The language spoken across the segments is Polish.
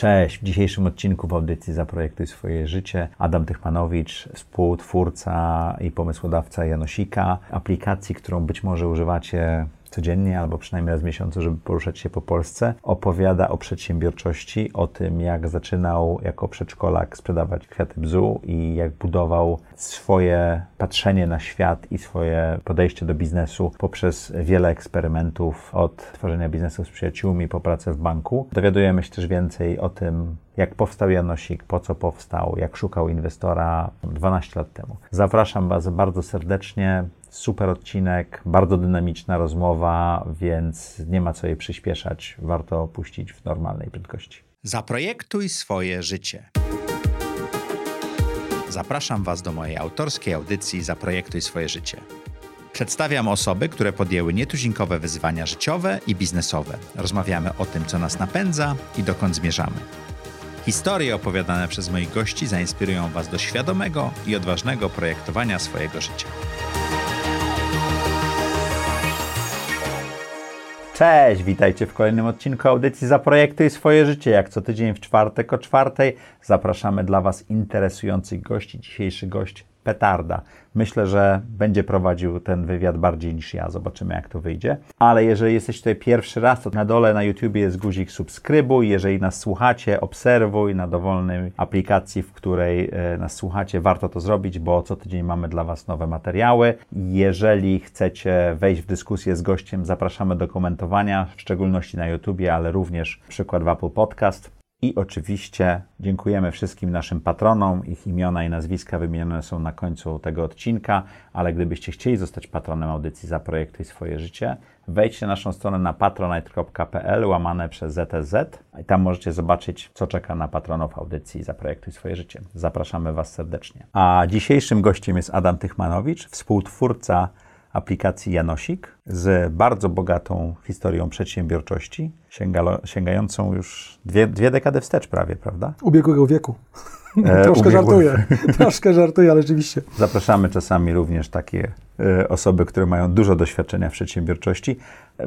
Cześć, w dzisiejszym odcinku w audycji Zaprojektuj swoje życie. Adam Tychmanowicz, współtwórca i pomysłodawca Janosika, aplikacji, którą być może używacie codziennie albo przynajmniej raz w miesiącu, żeby poruszać się po Polsce, opowiada o przedsiębiorczości, o tym, jak zaczynał jako przedszkolak sprzedawać kwiaty bzu i jak budował swoje patrzenie na świat i swoje podejście do biznesu poprzez wiele eksperymentów, od tworzenia biznesu z przyjaciółmi po pracę w banku. Dowiadujemy się też więcej o tym, jak powstał Janosik, po co powstał, jak szukał inwestora 12 lat temu. Zapraszam Was bardzo serdecznie. Super odcinek, bardzo dynamiczna rozmowa, więc nie ma co jej przyspieszać. Warto puścić w normalnej prędkości. Zaprojektuj swoje życie. Zapraszam Was do mojej autorskiej audycji Zaprojektuj swoje życie. Przedstawiam osoby, które podjęły nietuzinkowe wyzwania życiowe i biznesowe. Rozmawiamy o tym, co nas napędza i dokąd zmierzamy. Historie opowiadane przez moich gości zainspirują Was do świadomego i odważnego projektowania swojego życia. Cześć, witajcie w kolejnym odcinku audycji Zaprojektuj swoje życie. Jak co tydzień w czwartek o czwartej zapraszamy dla Was interesujących gości. Dzisiejszy gość petarda. Myślę, że będzie prowadził ten wywiad bardziej niż ja. Zobaczymy, jak to wyjdzie. Ale jeżeli jesteś tutaj pierwszy raz, to na dole na YouTubie jest guzik subskrybuj. Jeżeli nas słuchacie, obserwuj na dowolnej aplikacji, w której e, nas słuchacie. Warto to zrobić, bo co tydzień mamy dla Was nowe materiały. Jeżeli chcecie wejść w dyskusję z gościem, zapraszamy do komentowania, w szczególności na YouTubie, ale również przykład w Apple Podcast. I oczywiście dziękujemy wszystkim naszym patronom. Ich imiona i nazwiska wymienione są na końcu tego odcinka, ale gdybyście chcieli zostać patronem audycji Zaprojektuj swoje życie, wejdźcie na naszą stronę na patronite.pl łamane przez ZTZ i tam możecie zobaczyć, co czeka na patronów audycji Zaprojektuj swoje życie. Zapraszamy Was serdecznie. A dzisiejszym gościem jest Adam Tychmanowicz, współtwórca aplikacji Janosik z bardzo bogatą historią przedsiębiorczości, sięgalo, sięgającą już dwie, dwie dekady wstecz prawie, prawda? Ubiegłego wieku. E, Troszkę ubiegłego... żartuję. Troszkę żartuję, ale rzeczywiście. Zapraszamy czasami również takie e, osoby, które mają dużo doświadczenia w przedsiębiorczości.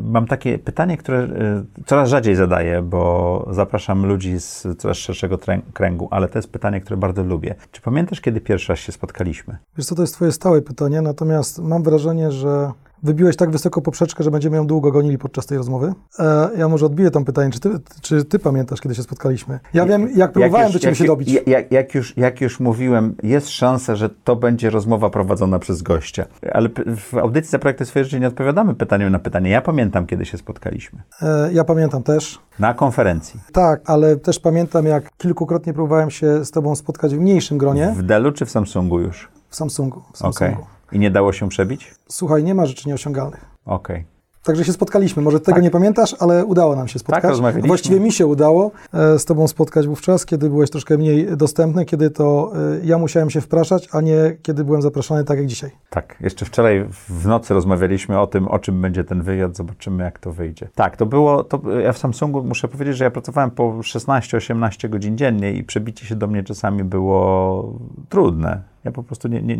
Mam takie pytanie, które e, coraz rzadziej zadaję, bo zapraszam ludzi z coraz szerszego kręgu, ale to jest pytanie, które bardzo lubię. Czy pamiętasz, kiedy pierwszy raz się spotkaliśmy? Wiesz co, to jest twoje stałe pytanie, natomiast mam wrażenie, że wybiłeś tak wysoko poprzeczkę, że będziemy ją długo gonili podczas tej rozmowy. E, ja może odbiję tam pytanie, czy ty, czy ty pamiętasz, kiedy się spotkaliśmy? Ja wiem, jak próbowałem jak już, do ciebie jak, się dobić. Jak, jak, już, jak już mówiłem, jest szansa, że to będzie rozmowa prowadzona przez gościa. Ale w audycji za projekty swoje życie nie odpowiadamy pytaniem na pytanie. Ja pamiętam, kiedy się spotkaliśmy. E, ja pamiętam też. Na konferencji. Tak, ale też pamiętam, jak kilkukrotnie próbowałem się z tobą spotkać w mniejszym gronie. W Delu czy w Samsungu już? W Samsungu. W Samsungu. Okay. I nie dało się przebić? Słuchaj, nie ma rzeczy nieosiągalnych. Okej. Okay. Także się spotkaliśmy. Może tego tak. nie pamiętasz, ale udało nam się spotkać. Tak, rozmawialiśmy. Właściwie mi się udało e, z Tobą spotkać wówczas, kiedy byłeś troszkę mniej dostępny, kiedy to e, ja musiałem się wpraszać, a nie kiedy byłem zapraszany tak jak dzisiaj. Tak. Jeszcze wczoraj w nocy rozmawialiśmy o tym, o czym będzie ten wywiad. Zobaczymy, jak to wyjdzie. Tak, to było, to ja w Samsungu muszę powiedzieć, że ja pracowałem po 16-18 godzin dziennie i przebicie się do mnie czasami było trudne. Ja po prostu nie, nie,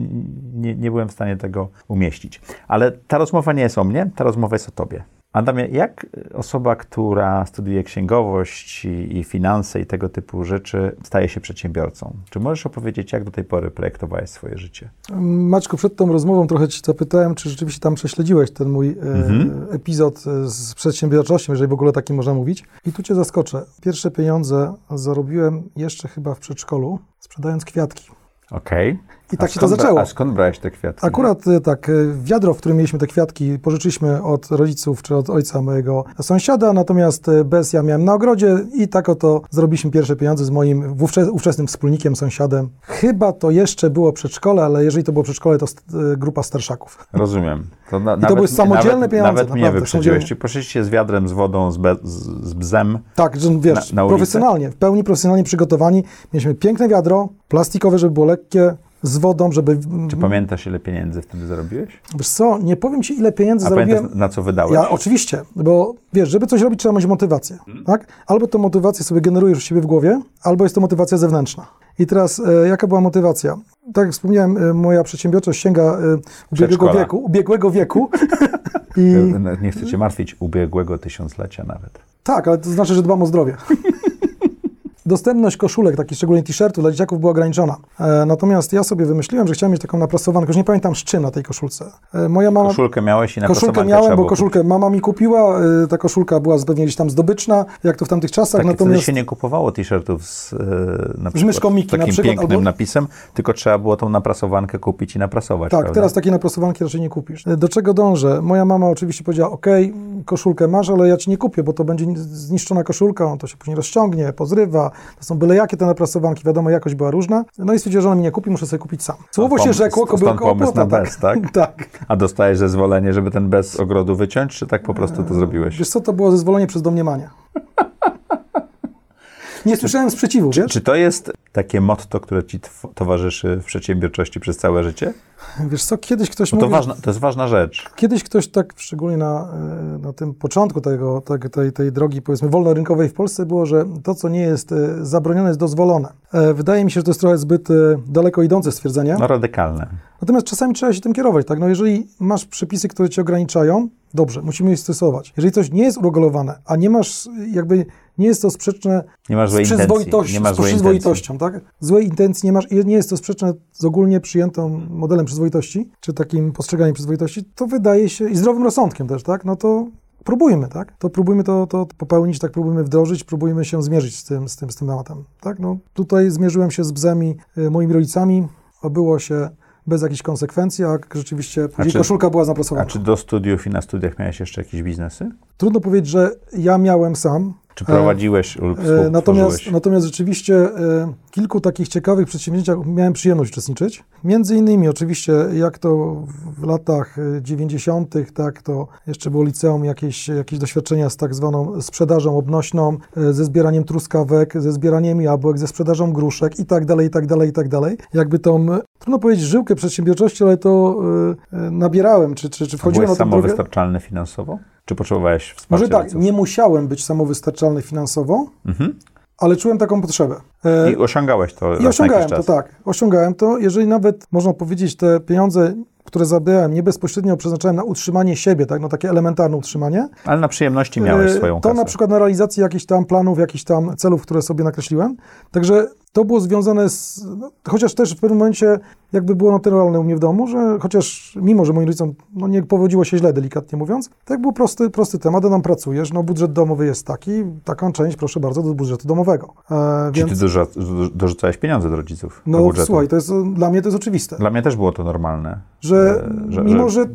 nie, nie byłem w stanie tego umieścić. Ale ta rozmowa nie jest o mnie, ta rozmowa jest o tobie. Adamie, jak osoba, która studiuje księgowość i, i, finanse i tego typu rzeczy, staje się przedsiębiorcą? Czy możesz opowiedzieć, jak do tej pory projektowałeś swoje życie? Maćku, przed tą rozmową trochę Ci zapytałem, czy rzeczywiście tam prześledziłeś ten mój e, mhm. epizod z przedsiębiorczością, jeżeli w ogóle taki można mówić. I tu Cię zaskoczę. Pierwsze pieniądze zarobiłem jeszcze chyba w przedszkolu, sprzedając kwiatki. Okej. Okay. I tak się to zaczęło. A skąd brałeś te kwiatki? Akurat e, tak, e, wiadro, w którym mieliśmy te kwiatki, pożyczyliśmy od rodziców czy od ojca mojego sąsiada, natomiast e, bez ja miałem na ogrodzie i tak oto zrobiliśmy pierwsze pieniądze z moim ówczesnym wspólnikiem, sąsiadem. Chyba to jeszcze było przedszkole, ale jeżeli to było przedszkole, to grupa starszaków. Rozumiem. To, na, I to były samodzielne nawet, pieniądze. Nawet mnie wyprzedziłeś. Czy poszliście z wiadrem, z wodą, z, be, z, z bzem Tak, że wiesz, na, na profesjonalnie, w pełni profesjonalnie przygotowani. Mieliśmy piękne wiadro, plastikowe, żeby było lekkie, z wodą, żeby... Czy pamiętasz, ile pieniędzy wtedy zarobiłeś? Wiesz co, nie powiem Ci, ile pieniędzy A zarobiłem. pamiętasz, na co wydałeś? Ja, oczywiście, bo wiesz, żeby coś robić, trzeba mieć motywację, hmm. tak? Albo to motywację sobie generujesz u siebie w głowie, albo jest to motywacja zewnętrzna. I teraz, e, jaka była motywacja? Tak jak wspomniałem, e, moja przedsiębiorczość sięga e, ubiegłego wieku, ubiegłego wieku. I... Nie chcę Cię martwić, ubiegłego tysiąclecia nawet. Tak, ale to znaczy, że dbam o zdrowie. dostępność koszulek, takich szczególnie t-shirtów dla dzieciaków była ograniczona. E, natomiast ja sobie wymyśliłem, że chciałem mieć taką naprasowankę, już nie pamiętam z czym na tej koszulce. E, moja mama... Koszulkę miałeś i na Koszulkę miałem, bo koszulkę mama mi kupiła, e, ta koszulka była pewnie gdzieś tam zdobyczna, jak to w tamtych czasach, Tak, natomiast... się nie kupowało t-shirtów z, e, na Z myszką przykład Miki na takim przykład, pięknym albo- napisem, tylko trzeba było tą naprasowankę kupić i naprasować, Tak, prawda? teraz takiej naprasowanki raczej nie kupisz. Do czego dążę? Moja mama oczywiście powiedziała, ok, koszulkę masz, ale ja ci nie kupię, bo to będzie zniszczona koszulka, on to się później rozciągnie, pozrywa, to są byle jakie te naprasowanki, wiadomo, jakość była różna. No i stwierdziła, że ona mi nie kupi, muszę sobie kupić sam. Słowo się rzekło, stąd kobyłko pomysł na bez, tak? tak. A dostałeś zezwolenie, żeby ten bez ogrodu wyciąć, czy tak po prostu to zrobiłeś? Wiesz co, to było zezwolenie przez domniemanie. Nie słyszałem sprzeciwu, wiesz? Czy to jest takie motto, które ci towarzyszy w przedsiębiorczości przez całe życie? Wiesz co, kiedyś ktoś Bo to, mówił... ważna, to jest ważna rzecz. Kiedyś ktoś tak, szczególnie na, e, na tym początku tego, tak- tej, tej drogi, powiedzmy, wolnorynkowej w Polsce było, że to, co nie jest e, zabronione, jest dozwolone. E, Wydaje mi się, że to jest trochę zbyt daleko idące stwierdzenie. No radykalne. Natomiast czasami trzeba się tym kierować, tak? No jeżeli masz przepisy, które cię ograniczają, dobrze, musimy je stosować. Jeżeli coś nie jest uregulowane, a nie masz, jakby, nie jest to sprzeczne Nie masz z złej intencji. przyzwoitością, Nie masz z złej intencji. przyzwoitością, tak? Złej intencji nie masz i nie jest to sprzeczne z ogólnie przyjętą modelem przyzwoitości, czy takim postrzeganiem przyzwoitości, to wydaje się, i zdrowym rozsądkiem też, tak? No to próbujmy, tak? To próbujmy to, to popełnić, tak próbujmy wdrożyć, próbujmy się zmierzyć z tym, z tym, z tym tematem, tak? No tutaj zmierzyłem się z bzemi y, moimi rodzicami, obyło się bez jakichś konsekwencji, a rzeczywiście później czy- koszulka była A zaprasowana. czy do studiów i na studiach miałeś jeszcze jakieś biznesy? Trudno powiedzieć, że ja miałem sam, Czy prowadziłeś lub E? Natomiast, natomiast rzeczywiście e, kilku takich ciekawych przedsięwzięciach miałem przyjemność uczestniczyć. Między innymi oczywiście jak to w latach e, 90., tak to jeszcze było liceum, jakieś, jakieś doświadczenia z tak zwaną sprzedażą obnośną, e, ze zbieraniem truskawek, ze zbieraniem jabłek, ze sprzedażą gruszek i tak dalej, i tak dalej, i tak dalej. Jakby tą, e, trudno powiedzieć żyłkę przedsiębiorczości, ale to e, nabierałem, czy, czy, czy wchodziłem na drogę. samowystarczalny finansowo? Czy potrzebowałeś wsparcia Może tak, rodziców? nie musiałem być samowystarczalny finansowo, Mhm. Ale czułem taką potrzebę. E, I osiągałeś to I osiągałem to, tak. Osiągałem to. Jeżeli nawet, można powiedzieć, te pieniądze, które zabrałem, nie bezpośrednio przeznaczałem na utrzymanie siebie, tak, no takie elementarne utrzymanie. Ale na przyjemności miałeś e, swoją To kasę. na przykład na realizację jakichś tam planów, jakichś tam celów, które sobie nakreśliłem. Także to było związane z, no, chociaż też w pewnym momencie jakby było naturalne u mnie w domu, że chociaż mimo, że moim rodzicom no, nie powodziło się źle, delikatnie mówiąc, tak był prosty, prosty temat, a nam pracujesz, no budżet domowy jest taki, taką część proszę bardzo do budżetu domowego. E, Czy więc, ty du- dorzucałeś pieniądze do rodziców? do no budżetu? słuchaj, to jest, dla mnie to jest oczywiste. Dla mnie też było to normalne. że, że- mimo, że że,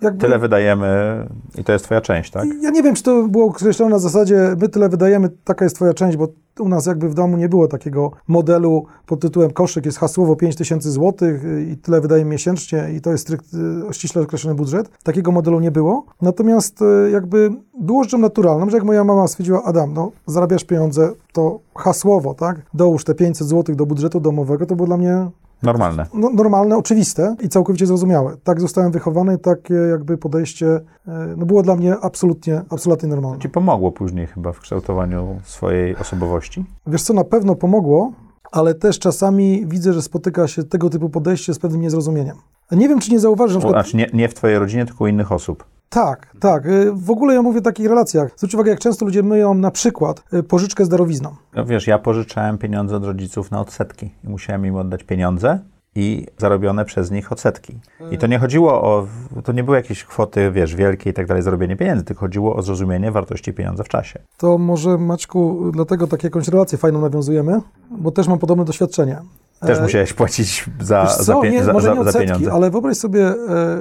jakby... Tyle wydajemy i to jest twoja część, tak? Ja nie wiem, czy to było określone na zasadzie, my tyle wydajemy, taka jest twoja część, bo u nas jakby w domu nie było takiego modelu pod tytułem koszyk jest hasłowo 5 tysięcy złotych i tyle wydajemy miesięcznie i to jest strykt, y, ściśle określony budżet. Takiego modelu nie było. Natomiast y, jakby było rzeczą naturalną, że jak moja mama stwierdziła, Adam, no zarabiasz pieniądze, to hasłowo, tak, dołóż te 500 złotych do budżetu domowego, to było dla mnie Normalne. no, normalne, oczywiste i całkowicie zrozumiałe. Tak zostałem wychowany, takie jakby podejście e, no, było dla mnie absolutnie, absolutnie normalne. Ci pomogło później chyba w kształtowaniu swojej osobowości? Wiesz co, na pewno pomogło, ale też czasami widzę, że spotyka się tego typu podejście z pewnym niezrozumieniem. Nie wiem, czy nie zauważysz, na przykład, znaczy nie, nie w twojej rodzinie, tylko u innych osób. Tak, tak, y, w ogóle ja mówię o takich relacjach. Zwróć uwagę, jak często ludzie myją na przykład y, pożyczkę z darowizną. No wiesz, ja pożyczałem pieniądze od rodziców na odsetki i musiałem im oddać pieniądze i zarobione przez nich odsetki. I to nie chodziło o, to nie były jakieś kwoty, wiesz, wielkie i tak dalej, zarobienie pieniędzy, tylko chodziło o zrozumienie wartości pieniądza w czasie. To może, Maćku, dlatego tak jakąś relację fajną nawiązujemy, bo też mam podobne doświadczenie. Też E, musiałeś płacić za, Wiesz za, pie, nie, za, może za, nie za odsetki, pieniądze. ale wyobraź sobie e,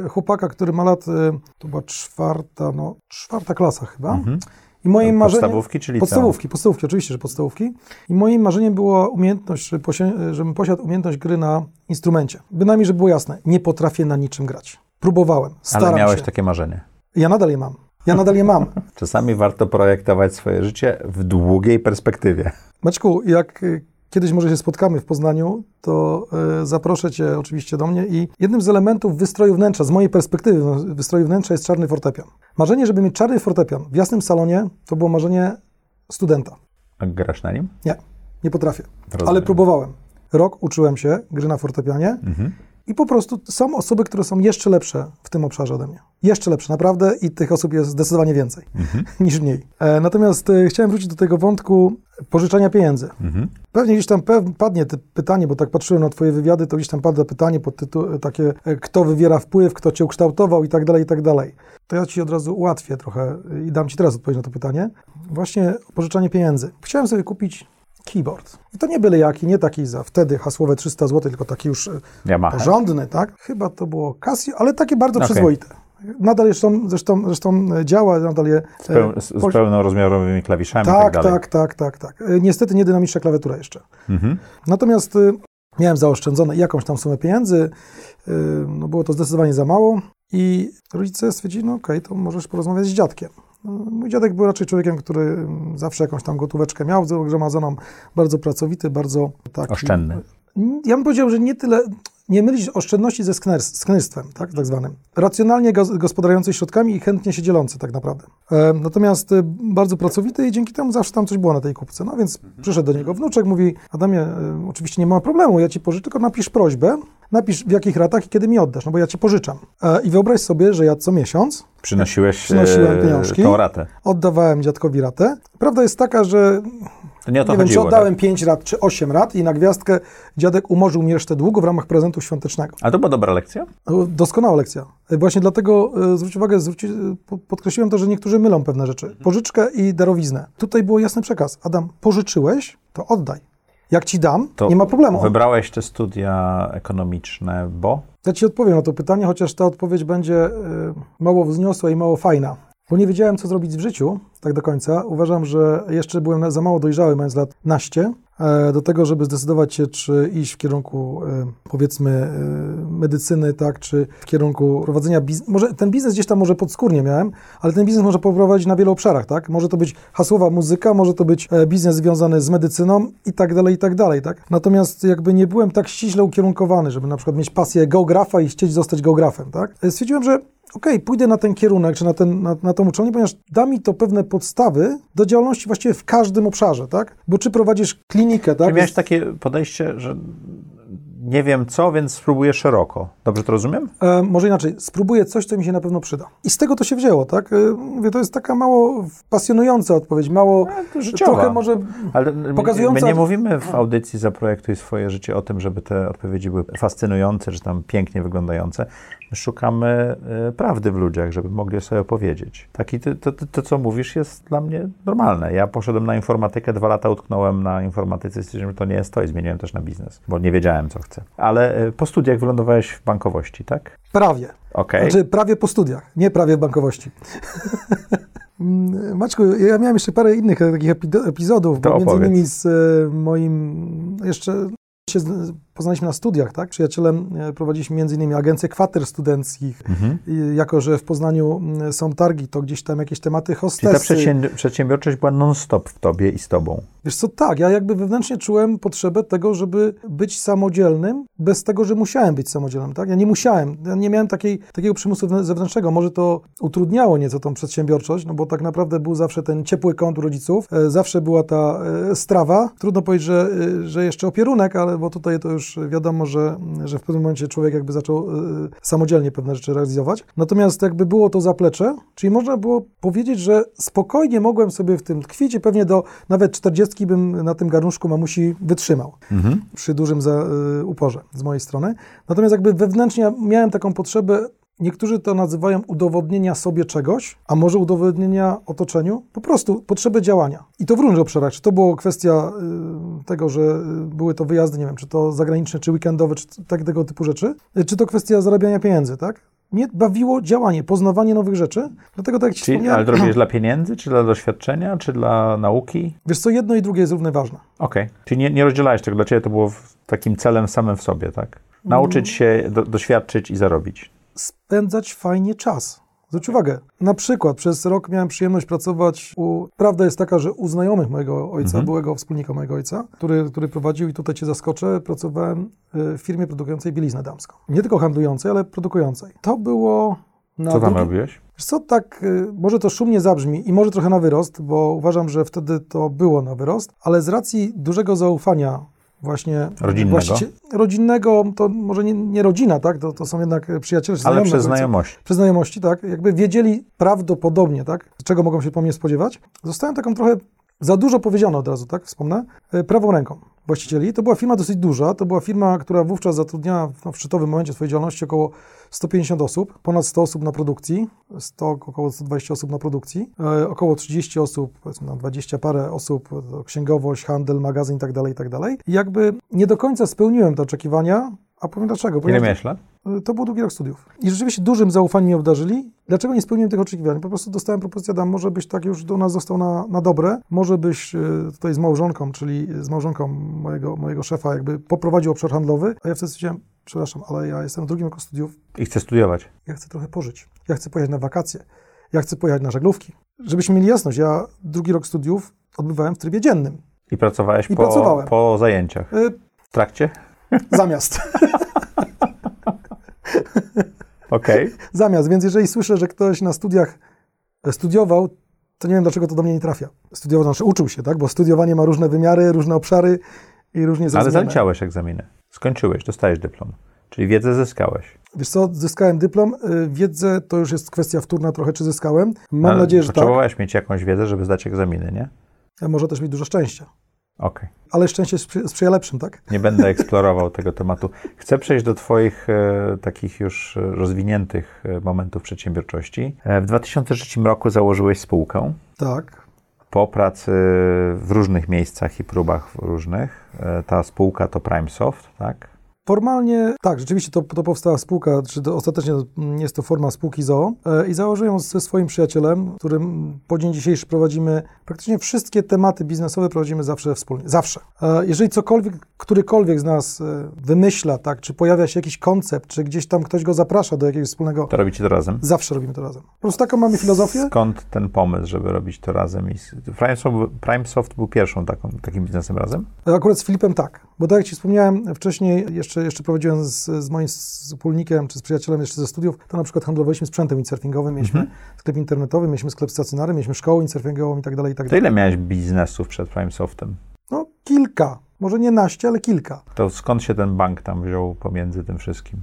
chłopaka, który ma lat, e, to była czwarta, no czwarta klasa chyba. Mhm. I moim marzeniem... Podstawówki czy liceum? Podstawówki, podstawówki, oczywiście, że podstawówki. I moim marzeniem była umiejętność, żeby posi- żebym posiadł umiejętność gry na instrumencie. Bynajmniej, żeby było jasne, nie potrafię na niczym grać. Próbowałem, staram Ale miałeś się. takie marzenie. Ja nadal je mam. Ja nadal je mam. Czasami warto projektować swoje życie w długiej perspektywie. Maćku, jak kiedyś może się spotkamy w Poznaniu, to y, zaproszę Cię oczywiście do mnie i jednym z elementów wystroju wnętrza, z mojej perspektywy no, wystroju wnętrza jest czarny fortepian. Marzenie, żeby mieć czarny fortepian w jasnym salonie, to było marzenie studenta. A grasz na nim? Nie, nie potrafię, Rozumiem. ale próbowałem. Rok uczyłem się gry na fortepianie Mhm. I po prostu są osoby, które są jeszcze lepsze w tym obszarze ode mnie. Jeszcze lepsze, naprawdę, i tych osób jest zdecydowanie więcej niż mniej. E, natomiast e, chciałem wrócić do tego wątku pożyczania pieniędzy. Pewnie gdzieś tam pew- padnie to pytanie, bo tak patrzyłem na Twoje wywiady, to gdzieś tam pada pytanie pod tytuł takie, e, kto wywiera wpływ, kto Cię ukształtował i tak dalej, i tak dalej. To ja Ci od razu ułatwię trochę i dam Ci teraz odpowiedź na to pytanie. Właśnie pożyczanie pieniędzy. Chciałem sobie kupić keyboard. I to nie byle jaki, nie taki za wtedy hasłowe 300 zł, tylko taki już e, Yamaha. porządny, tak? Chyba to było Casio, ale takie bardzo Okej. przyzwoite. Nadal zresztą, zresztą, zresztą e, działa, nadal je... Z, peł, z, e, z pełnorozmiarowymi klawiszami i tak tak, dalej. tak, tak, tak, tak. E, Niestety nie dynamiczna klawiatura jeszcze. Mhm. Natomiast y, miałem zaoszczędzone jakąś tam sumę pieniędzy, y, no było to zdecydowanie za mało i rodzice stwierdzili, no okej, to możesz porozmawiać z dziadkiem. Y, Mój dziadek był raczej człowiekiem, który mm, zawsze jakąś tam gotóweczkę miał zgromadzoną, bardzo pracowity, bardzo taki... Oszczędny. Ja bym powiedział, że nie tyle, nie mylić oszczędności ze skners- sknyrstwem, tak, tak zwanym. Racjonalnie gos- gospodarujący środkami i chętnie się dzielący tak naprawdę. E, natomiast e, bardzo pracowity i dzięki temu zawsze tam coś było na tej kupce. No więc przyszedł do niego wnuczek, mówi, Adamie, e, oczywiście nie ma problemu, ja ci pożyczę, tylko napisz prośbę, napisz w jakich ratach i kiedy mi oddasz, no bo ja ci pożyczam. E, I wyobraź sobie, że ja co miesiąc Przynosiłeś Przynosiłem e, pieniążki. tą ratę. oddawałem dziadkowi ratę. Prawda jest taka, że To nie o to nie wiem, czy oddałem tak? 5 rat, czy 8 rat i na gwiazdkę dziadek umorzył mi resztę długu w ramach prezentu świątecznego. A to była dobra lekcja? Doskonała lekcja. Właśnie dlatego e, zwróć uwagę, zwróci, po- podkreśliłem to, że niektórzy mylą pewne rzeczy. Pożyczkę i darowiznę. Tutaj był jasny przekaz. Adam, pożyczyłeś, to oddaj. Jak ci dam, To nie ma problemu. Wybrałeś te studia ekonomiczne, bo? Ja ci odpowiem na to pytanie, chociaż ta odpowiedź będzie e, mało wzniosła i mało fajna. Bo nie wiedziałem, co zrobić w życiu, tak do końca. Uważam, że jeszcze byłem za mało dojrzały, mając lat naście, e, do tego, żeby zdecydować się, czy iść w kierunku, e, powiedzmy, e, medycyny, tak, czy w kierunku prowadzenia biznesu. Może ten biznes gdzieś tam może podskórnie miałem, ale ten biznes może poprowadzić na wielu obszarach, tak? Może to być hasłowa muzyka, może to być biznes związany z medycyną i tak dalej, i tak dalej, tak? Natomiast jakby nie byłem tak ściśle ukierunkowany, żeby na przykład mieć pasję geografa i chcieć zostać geografem, tak? Stwierdziłem, że okej, pójdę na ten kierunek, czy na, ten, na, na tą uczelnię, ponieważ da mi to pewne podstawy do działalności właściwie w każdym obszarze, tak? Bo czy prowadzisz klinikę, tak? Czy miałeś takie podejście, że nie wiem co, więc spróbuję szeroko. Dobrze to rozumiem? E, może inaczej, spróbuję coś, co mi się na pewno przyda. I z tego to się wzięło, tak? E, mówię, to jest taka mało pasjonująca odpowiedź, mało, to życiowa. trochę może Ale Pokazująca- my nie mówimy w audycji Zaprojektuj swoje życie o tym, żeby te odpowiedzi były fascynujące, czy tam pięknie wyglądające. My szukamy e, prawdy w ludziach, żeby mogli sobie opowiedzieć. Taki ty, to, to, to, co mówisz, jest dla mnie normalne. Ja poszedłem na informatykę, dwa lata utknąłem na informatyce, stwierdziłem, że to nie jest to i zmieniłem też na biznes, bo nie wiedziałem, co chcę. Ale e, po studiach wylądowałeś w bankowości, tak? prawie. Okej. Znaczy prawie po studiach, nie prawie w bankowości. Maćku, ja miałem jeszcze parę innych takich epizodów, To bo między opowiedz. innymi z e, moim jeszcze się poznaliśmy na studiach, tak? Przyjacielem e, prowadziliśmy innymi agencję kwater studenckich. Mhm. Jako, że w Poznaniu mm, są targi, to gdzieś tam jakieś tematy Czyli ta przedsiębiorczość była non-stop w tobie i z tobą. Wiesz co, tak, ja jakby wewnętrznie czułem potrzebę tego, żeby być samodzielnym, bez tego, że musiałem być samodzielnym, tak? Ja nie musiałem, ja nie miałem takiej, takiego przymusu zewnętrznego. Może to utrudniało nieco tą przedsiębiorczość, no bo tak naprawdę był zawsze ten ciepły kąt rodziców, e, zawsze była ta e, strawa. Trudno powiedzieć, że, że jeszcze opierunek, ale bo tutaj to już wiadomo, że, że w pewnym momencie człowiek jakby zaczął e, samodzielnie pewne rzeczy realizować. Natomiast jakby było to zaplecze, czyli można było powiedzieć, że spokojnie mogłem sobie w tym tkwić i pewnie do nawet 40 bym na tym garnuszku mamusi wytrzymał Mhm. przy dużym za, y, uporze z mojej strony. Natomiast jakby wewnętrznie miałem taką potrzebę, niektórzy to nazywają udowodnienia sobie czegoś, a może udowodnienia otoczeniu, po prostu potrzebę działania. I to w różnych obszarach. Czy to była kwestia y, tego, że y, były to wyjazdy, nie wiem, czy to zagraniczne, czy weekendowe, czy tak, tego typu rzeczy, y, czy to kwestia zarabiania pieniędzy, tak? Mnie bawiło działanie, poznawanie nowych rzeczy, dlatego tak jak Ci Czyli, wspomniałem, ale to robisz dla pieniędzy, czy dla doświadczenia, czy dla nauki? wiesz co, jedno i drugie jest równie ważne. Okej. Czyli nie, nie rozdzielałeś tego, dla ciebie to było takim celem samym w sobie, tak? Nauczyć się, do, doświadczyć i zarobić. Spędzać fajnie czas. Zwróć uwagę, na przykład przez rok miałem przyjemność pracować u... Prawda jest taka, że u znajomych mojego ojca, Mhm. byłego wspólnika mojego ojca, który, który prowadził i tutaj Cię zaskoczę, pracowałem y, w firmie produkującej bieliznę damską. Nie tylko handlującej, ale produkującej. To było na Co tam drugi- robiłeś? Wiesz co, tak, y, może to szumnie zabrzmi i może trochę na wyrost, bo uważam, że wtedy to było na wyrost, ale z racji dużego zaufania właśnie Rodzinnego? rodzinnego, to może nie, nie rodzina, tak? To, to są jednak przyjaciele, czy Ale przez powiedzmy. znajomości. Przez znajomości, tak? Jakby wiedzieli prawdopodobnie, tak? Czego mogą się po mnie spodziewać. Zostałem taką trochę za dużo powiedziane od razu, tak? Wspomnę. E, Prawą ręką właścicieli. To była firma dosyć duża. To była firma, która wówczas zatrudniała w no, w szczytowym momencie swojej działalności około 150 osób, ponad 100 osób na produkcji, 100, około 120 osób na produkcji, e, około 30 osób, powiedzmy na 20 parę osób, księgowość, handel, magazyn i tak dalej, i tak dalej. I jakby nie do końca spełniłem te oczekiwania, a powiem dlaczego. Ile miałeś lat? Y, to był drugi rok studiów. I rzeczywiście dużym zaufaniem mnie obdarzyli. Dlaczego nie spełniłem tych oczekiwań? Po prostu dostałem propozycję, Adam, może byś tak już do nas został na, na dobre, może byś y, tutaj z małżonką, czyli z małżonką mojego, mojego szefa, jakby poprowadził obszar handlowy. A ja wtedy stwierdziłem, przepraszam, ale ja jestem w drugim roku studiów, I chcę studiować. ja chcę trochę pożyć. Ja chcę pojechać na wakacje. Ja chcę pojechać na żaglówki. Żebyśmy mieli jasność, ja drugi rok studiów odbywałem w trybie dziennym. I pracowałeś I po, pracowałem. po zajęciach. Y, W trakcie? zamiast. Okej. Zamiast, więc jeżeli słyszę, że ktoś na studiach e, studiował, to nie wiem, dlaczego to do mnie nie trafia. Studiował, znaczy uczył się, tak? Bo studiowanie ma różne wymiary, różne obszary i różnie jest Ale zaliczałeś egzaminy. Skończyłeś, dostajesz dyplom. Czyli wiedzę zyskałeś. Wiesz co, zyskałem dyplom, y, wiedzę to już jest kwestia wtórna trochę, czy zyskałem. Mam Ale nadzieję, że tak. Potrzebowałeś mieć jakąś wiedzę, żeby zdać egzaminy, nie? A może też mieć dużo szczęścia. Okej. Ale szczęście sprzy- sprzyja lepszym, tak? Nie będę eksplorował tego tematu. Chcę przejść do Twoich e, takich już e, rozwiniętych e, momentów przedsiębiorczości. E, w 2003 roku założyłeś spółkę. Tak. Po pracy w różnych miejscach i próbach różnych. E, ta spółka to PrimeSoft, tak? Formalnie, tak, rzeczywiście to, to powstała spółka, czy to ostatecznie mm, jest to forma spółki ZOO e, i założyłem ją ze swoim przyjacielem, którym po dzień dzisiejszy prowadzimy praktycznie wszystkie tematy biznesowe prowadzimy zawsze wspólnie, zawsze. E, jeżeli cokolwiek, którykolwiek z nas e, wymyśla, tak, czy pojawia się jakiś koncept, czy gdzieś tam ktoś go zaprasza do jakiegoś wspólnego, To robicie to razem. zawsze robimy to razem. Po prostu taką mamy filozofię. Skąd ten pomysł, żeby robić to razem? PrimeSoft, PrimeSoft był pierwszą taką, takim biznesem razem? Akurat z Filipem tak, bo tak jak Ci wspomniałem wcześniej, jeszcze, jeszcze prowadziłem z, z moim wspólnikiem czy z przyjacielem jeszcze ze studiów, to na przykład handlowaliśmy sprzętem windsurfingowym, mieliśmy Mhm. sklep internetowy, mieliśmy sklep stacjonarny, mieliśmy szkołę windsurfingową i tak dalej, i tak To dalej. ile miałeś biznesów przed PrimeSoftem? No kilka, może nie naście, ale kilka. To skąd się ten bank tam wziął pomiędzy tym wszystkim?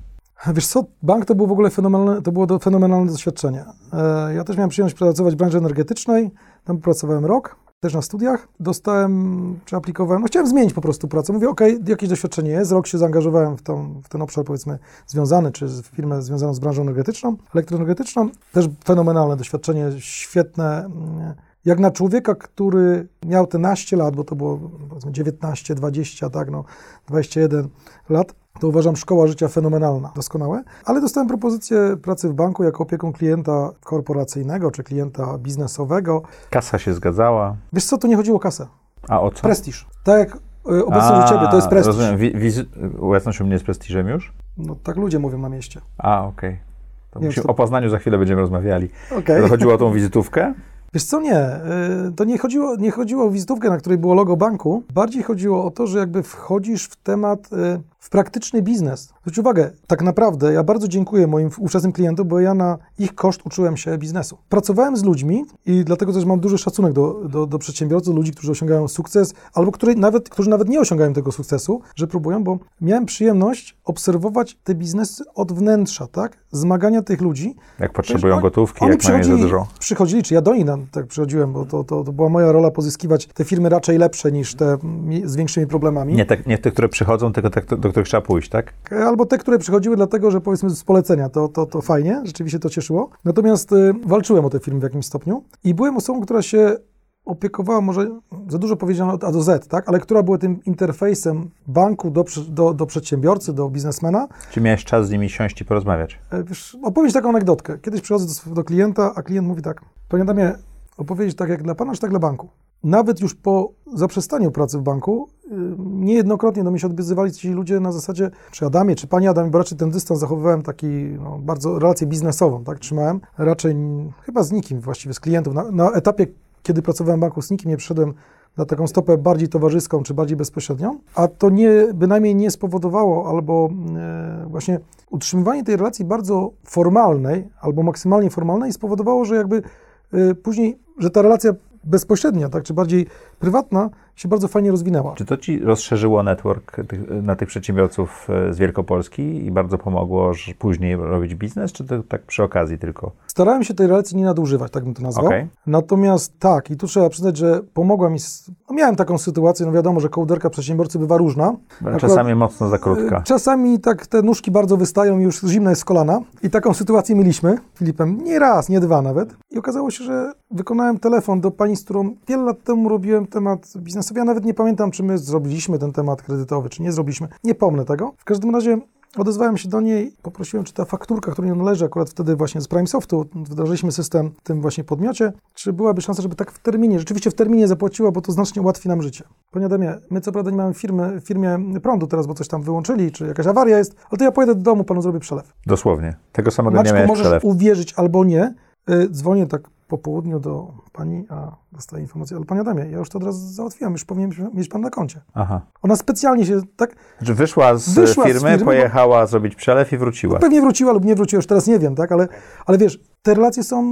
Wiesz co, bank to było w ogóle fenomenalne, to było do, fenomenalne doświadczenie. E, ja też miałem przyjemność pracować w branży energetycznej, tam pracowałem rok, też na studiach. Dostałem, czy aplikowałem, no chciałem zmienić po prostu pracę. Mówię, okej, jakieś doświadczenie jest, rok się zaangażowałem w, tą, w ten obszar powiedzmy związany, czy w firmę związaną z branżą energetyczną, elektroenergetyczną. Też fenomenalne doświadczenie, świetne. Jak na człowieka, który miał te naście lat, bo to było powiedzmy 19, 20, tak, no 21 lat, to uważam szkoła życia fenomenalna, doskonałe. Ale dostałem propozycję pracy w banku jako opiekun klienta korporacyjnego czy klienta biznesowego. Kasa się zgadzała. Wiesz co, tu nie chodziło o kasę. A o co? Prestiż. Tak jak y, obecność u Ciebie, to jest prestiż. Rozumiem. Wi- wiz- obecność u mnie jest prestiżem już? No tak ludzie mówią na mieście. A, okej. To musimy- to- O Poznaniu za chwilę będziemy rozmawiali. To chodziło o tą wizytówkę? Wiesz co, nie. y, To nie chodziło, nie chodziło o wizytówkę, na której było logo banku. Bardziej chodziło o to, że jakby wchodzisz w temat, y, w praktyczny biznes. Zwróć uwagę, tak naprawdę ja bardzo dziękuję moim ówczesnym klientom, bo ja na ich koszt uczyłem się biznesu. Pracowałem z ludźmi i dlatego też mam duży szacunek do, do, do przedsiębiorców, ludzi, którzy osiągają sukces, albo którzy nawet, którzy nawet nie osiągają tego sukcesu, że próbują, bo miałem przyjemność obserwować te biznesy od wnętrza, tak? Zmagania tych ludzi, Jak potrzebują oni- gotówki, oni jak mają za dużo. Przychodzili, czy ja do nich na- tak przychodziłem, bo to, to, to była moja rola pozyskiwać te firmy raczej lepsze niż te z większymi problemami. Nie te, nie te, które przychodzą, tylko te, do których trzeba pójść, tak? Albo te, które przychodziły dlatego, że powiedzmy z polecenia, to, to, to fajnie, rzeczywiście to cieszyło. Natomiast y, walczyłem o te firmy w jakimś stopniu i byłem osobą, która się opiekowała, może za dużo powiedziano od A do Z, tak? ale która była tym interfejsem banku do, do, do przedsiębiorcy, do biznesmena. Czy miałeś czas z nimi siąść i porozmawiać? E, Wiesz, taką anegdotkę. Kiedyś przychodzę do, do klienta, a klient mówi tak, panie Adamie, opowiedzieć tak jak dla pana, czy tak dla banku? Nawet już po zaprzestaniu pracy w banku, y, niejednokrotnie do mnie się odbyzywali ci ludzie na zasadzie, czy Adamie, czy panie Adamie, bo raczej ten dystans zachowywałem taki, no, bardzo relację biznesową, tak, trzymałem. Raczej chyba z nikim właściwie, z klientów. Na, na etapie, kiedy pracowałem w banku, z nikim nie przyszedłem na taką stopę bardziej towarzyską, czy bardziej bezpośrednią, a to nie, bynajmniej nie spowodowało, albo e, właśnie utrzymywanie tej relacji bardzo formalnej, albo maksymalnie formalnej spowodowało, że jakby później, że ta relacja bezpośrednia, tak, czy bardziej prywatna, się bardzo fajnie rozwinęła. Czy to ci rozszerzyło network na tych przedsiębiorców e, z Wielkopolski i bardzo pomogło że później robić biznes, czy to tak przy okazji tylko? Starałem się tej relacji nie nadużywać, tak bym to nazwał. Okej. Natomiast tak, i tu trzeba przyznać, że pomogła mi. No miałem taką sytuację, no wiadomo, że kołderka przedsiębiorcy bywa różna. Czasami mocno za krótka. Y, Czasami tak te nóżki bardzo wystają i już zimno jest z kolana. I taką sytuację mieliśmy z Filipem nie raz, nie dwa nawet. I okazało się, że wykonałem telefon do pani, z którą wiele lat temu robiłem temat biznesowy. Ja nawet nie pamiętam, czy my zrobiliśmy ten temat kredytowy, czy nie zrobiliśmy. Nie pomnę tego. W każdym razie odezwałem się do niej, poprosiłem, czy ta fakturka, która nie należy akurat wtedy właśnie z Prime Softu, wdrożyliśmy system w tym właśnie podmiocie, czy byłaby szansa, żeby tak w terminie, rzeczywiście w terminie zapłaciła, bo to znacznie ułatwi nam życie. Panie Adamie, my co prawda nie mamy firmy, firmie prądu teraz, bo coś tam wyłączyli, czy jakaś awaria jest, ale to ja pojedę do domu, panu zrobię przelew. Dosłownie. Tego samego Maćku, miałeś możesz przelew. uwierzyć albo nie. Y, dzwonię tak po południu do pani, a dostaję informację, ale panie Adamie, ja już to od razu załatwiłam, już powinien mieć pan na koncie. Aha. Ona specjalnie się tak Znaczy wyszła z Wyszła z firmy, firmy, bo- pojechała zrobić przelew i wróciła. Pewnie wróciła lub nie wróciła, już teraz nie wiem, tak? Ale, ale wiesz, te relacje są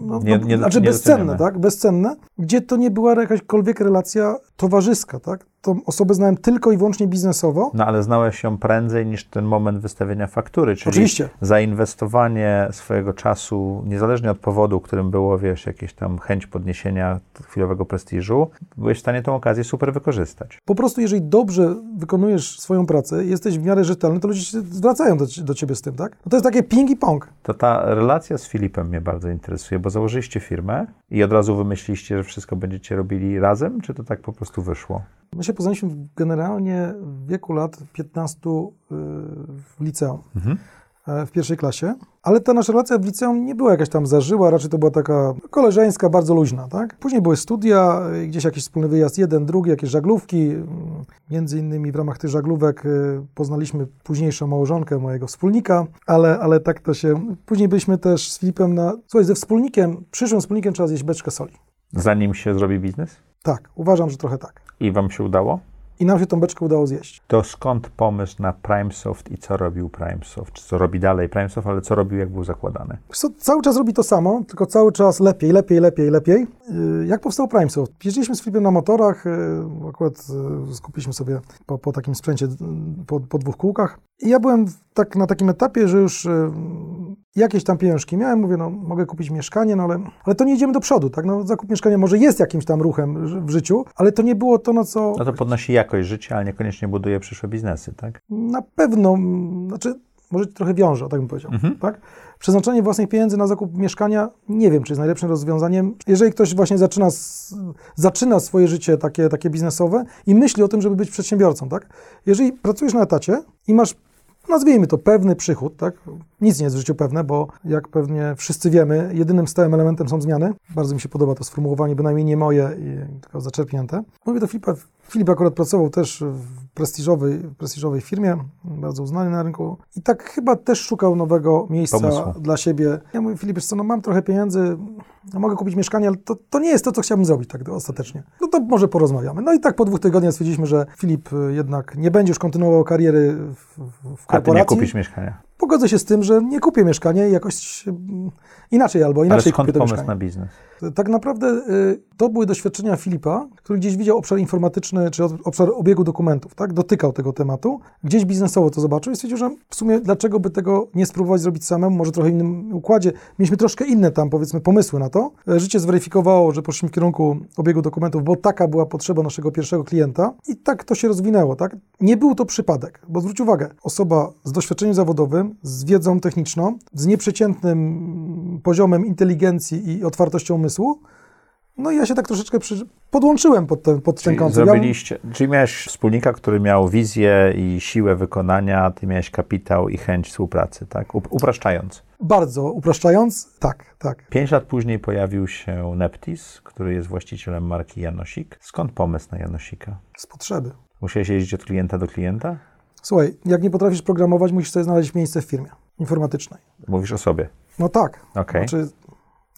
no, Nie- no, nie- znaczy bezcenne, doceniamy. tak? Bezcenne, gdzie to nie była jakaśkolwiek relacja towarzyska, tak? Tą osobę znałem tylko i wyłącznie biznesowo. No ale znałeś ją prędzej niż ten moment wystawienia faktury, czyli Oczywiście. zainwestowanie swojego czasu, niezależnie od powodu, którym było, wiesz, jakieś tam chęć podniesienia chwilowego prestiżu, byłeś w stanie tą okazję super wykorzystać. Po prostu, jeżeli dobrze wykonujesz swoją pracę, jesteś w miarę rzetelny, to ludzie się zwracają do, do ciebie z tym, tak? No to jest takie ping i pong. To ta relacja z Filipem mnie bardzo interesuje, bo założyliście firmę i od razu wymyśliliście, że wszystko będziecie robili razem, czy to tak po prostu wyszło? My się poznaliśmy generalnie w wieku lat 15 y, w liceum, e, w pierwszej klasie, ale ta nasza relacja w liceum nie była jakaś tam zażyła, raczej to była taka koleżeńska, bardzo luźna, tak? Później były studia, y, gdzieś jakiś wspólny wyjazd, jeden, drugi, jakieś żaglówki. y, Między innymi w ramach tych żaglówek y, poznaliśmy późniejszą małżonkę mojego wspólnika, ale, ale tak to się... Później byliśmy też z Filipem na... Słuchaj, ze wspólnikiem, przyszłym wspólnikiem trzeba zjeść beczkę soli. Zanim się zrobi biznes? Tak, uważam, że trochę tak. I wam się udało? I nam się tą beczkę udało zjeść. To skąd pomysł na PrimeSoft i co robił PrimeSoft? Czy co robi dalej PrimeSoft, ale co robił, jak był zakładany? Co, cały czas robi to samo, tylko cały czas lepiej, lepiej, lepiej, lepiej. Yy, Jak powstał PrimeSoft? Jeździliśmy z Filipem na motorach, yy, akurat yy, skupiliśmy sobie po, po takim sprzęcie po, po dwóch kółkach. I ja byłem tak, na takim etapie, że już yy, jakieś tam pieniążki miałem, mówię, no mogę kupić mieszkanie, no ale, ale to nie idziemy do przodu, tak? No zakup mieszkania może jest jakimś tam ruchem w życiu, ale to nie było to, na co No to podnosi jakość życia, ale niekoniecznie buduje przyszłe biznesy, tak? na pewno, znaczy, może trochę wiąże, tak bym powiedział, tak? Przeznaczenie własnych pieniędzy na zakup mieszkania, nie wiem, czy jest najlepszym rozwiązaniem. Jeżeli ktoś właśnie zaczyna, zaczyna swoje życie takie, takie biznesowe i myśli o tym, żeby być przedsiębiorcą, tak? Jeżeli pracujesz na etacie i masz, nazwijmy to, pewny przychód, tak? Nic nie jest w życiu pewne, bo jak pewnie wszyscy wiemy, jedynym stałym elementem są zmiany. Bardzo mi się podoba to sformułowanie, bynajmniej nie moje, i tylko zaczerpnięte. Mówię do Filipa, Filip akurat pracował też w prestiżowej, prestiżowej firmie, bardzo uznany na rynku i tak chyba też szukał nowego miejsca Pomysłu. dla siebie. Ja mówię, Filip, co, no mam trochę pieniędzy, no mogę kupić mieszkanie, ale to, to nie jest to, co chciałbym zrobić tak ostatecznie. No to może porozmawiamy. No i tak po dwóch tygodniach stwierdziliśmy, że Filip y, jednak nie będzie już kontynuował kariery w, w- w A ty nie korporacji. kupisz mieszkania. Pogodzę się z tym, że nie kupię mieszkania i jakoś mm, inaczej albo Ale inaczej skąd kupię to pomysł mieszkanie. na biznes? Tak naprawdę y, to były doświadczenia Filipa, który gdzieś widział obszar informatyczny, czy ob- obszar obiegu dokumentów, tak? Dotykał tego tematu, gdzieś biznesowo to zobaczył i stwierdził, że w sumie dlaczego by tego nie spróbować zrobić samemu, może trochę innym układzie. Mieliśmy troszkę inne tam, powiedzmy, pomysły na to. E, Życie zweryfikowało, że poszliśmy w kierunku obiegu dokumentów, bo taka była potrzeba naszego pierwszego klienta i tak to się rozwinęło, tak? Nie był to przypadek, bo zwróć uwagę, osoba z doświadczeniem zawodowym, z wiedzą techniczną, z nieprzeciętnym poziomem inteligencji i otwartością umysłu, no i ja się tak troszeczkę przy... podłączyłem pod ten, pod ten Czyli kąt. Ja- zrobiliście, czyli miałeś wspólnika, który miał wizję i siłę wykonania, ty miałeś kapitał i chęć współpracy, tak? Up- Upraszczając. Bardzo upraszczając, tak, tak. Pięć lat później pojawił się Neptis, który jest właścicielem marki Janosik. Skąd pomysł na Janosika? Z potrzeby. Musiałeś jeździć od klienta do klienta? Słuchaj, jak nie potrafisz programować, musisz sobie znaleźć miejsce w firmie informatycznej. Mówisz o sobie. No tak. Okej. Znaczy,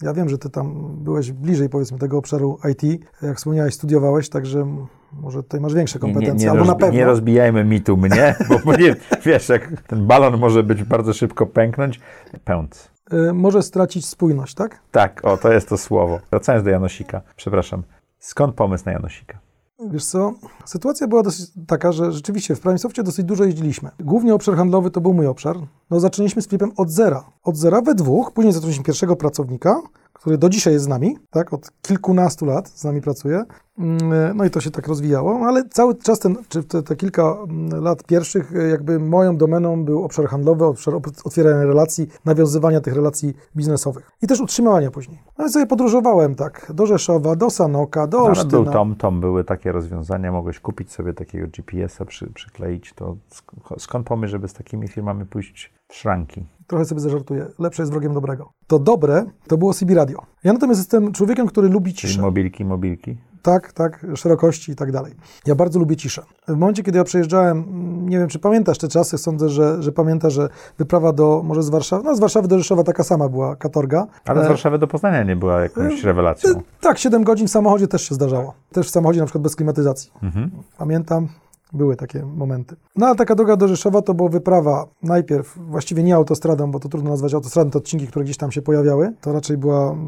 ja wiem, że ty tam byłeś bliżej, powiedzmy, tego obszaru IT. Jak wspomniałeś, studiowałeś, także może tutaj masz większe kompetencje, nie, albo na rozbi- pewno. nie rozbijajmy mitu mnie, bo bo nie, wiesz, jak ten balon może być bardzo szybko pęknąć. Pęd. Y, może stracić spójność, tak? Tak, o, to jest to słowo. Wracając do Janosika, przepraszam. Skąd pomysł na Janosika? Wiesz co, sytuacja była dosyć taka, że rzeczywiście w PrimeSoftie dosyć dużo jeździliśmy. Głównie obszar handlowy to był mój obszar. No zaczęliśmy z flipem od zera. Od zera we dwóch, później zatrudniliśmy pierwszego pracownika, który do dzisiaj jest z nami, tak, od kilkunastu lat z nami pracuje. Mm, No i to się tak rozwijało, ale cały czas ten, czy te, te kilka mm, lat pierwszych, e, jakby moją domeną był obszar handlowy, obszar otwierania relacji, nawiązywania tych relacji biznesowych i też utrzymywania później. No i sobie podróżowałem tak, do Rzeszowa, do Sanoka, do Ale Olsztyna. był Tom, Tom, były takie rozwiązania, mogłeś kupić sobie takiego GPS-a, przy, przykleić to. Sk- Skąd pomysł, żeby z takimi firmami pójść w szranki? trochę sobie zażartuję, lepsze jest wrogiem dobrego. To dobre to było CB Radio. Ja natomiast jestem człowiekiem, który lubi Czyli ciszę. mobilki, mobilki. Tak, tak, szerokości i tak dalej. Ja bardzo lubię ciszę. W momencie, kiedy ja przejeżdżałem, nie wiem, czy pamiętasz te czasy, sądzę, że, że pamiętasz, że wyprawa do, może z Warszawy, no z Warszawy do Rzeszowa taka sama była katorga. Ale z E, Warszawy do Poznania nie była jakąś rewelacją. Tak, 7 godzin w samochodzie też się zdarzało. Też w samochodzie na przykład bez klimatyzacji. Mhm. Pamiętam, były takie momenty. No ale taka droga do Rzeszowa to była wyprawa najpierw, właściwie nie autostradą, bo to trudno nazwać autostradą, te odcinki, które gdzieś tam się pojawiały. To raczej była mm,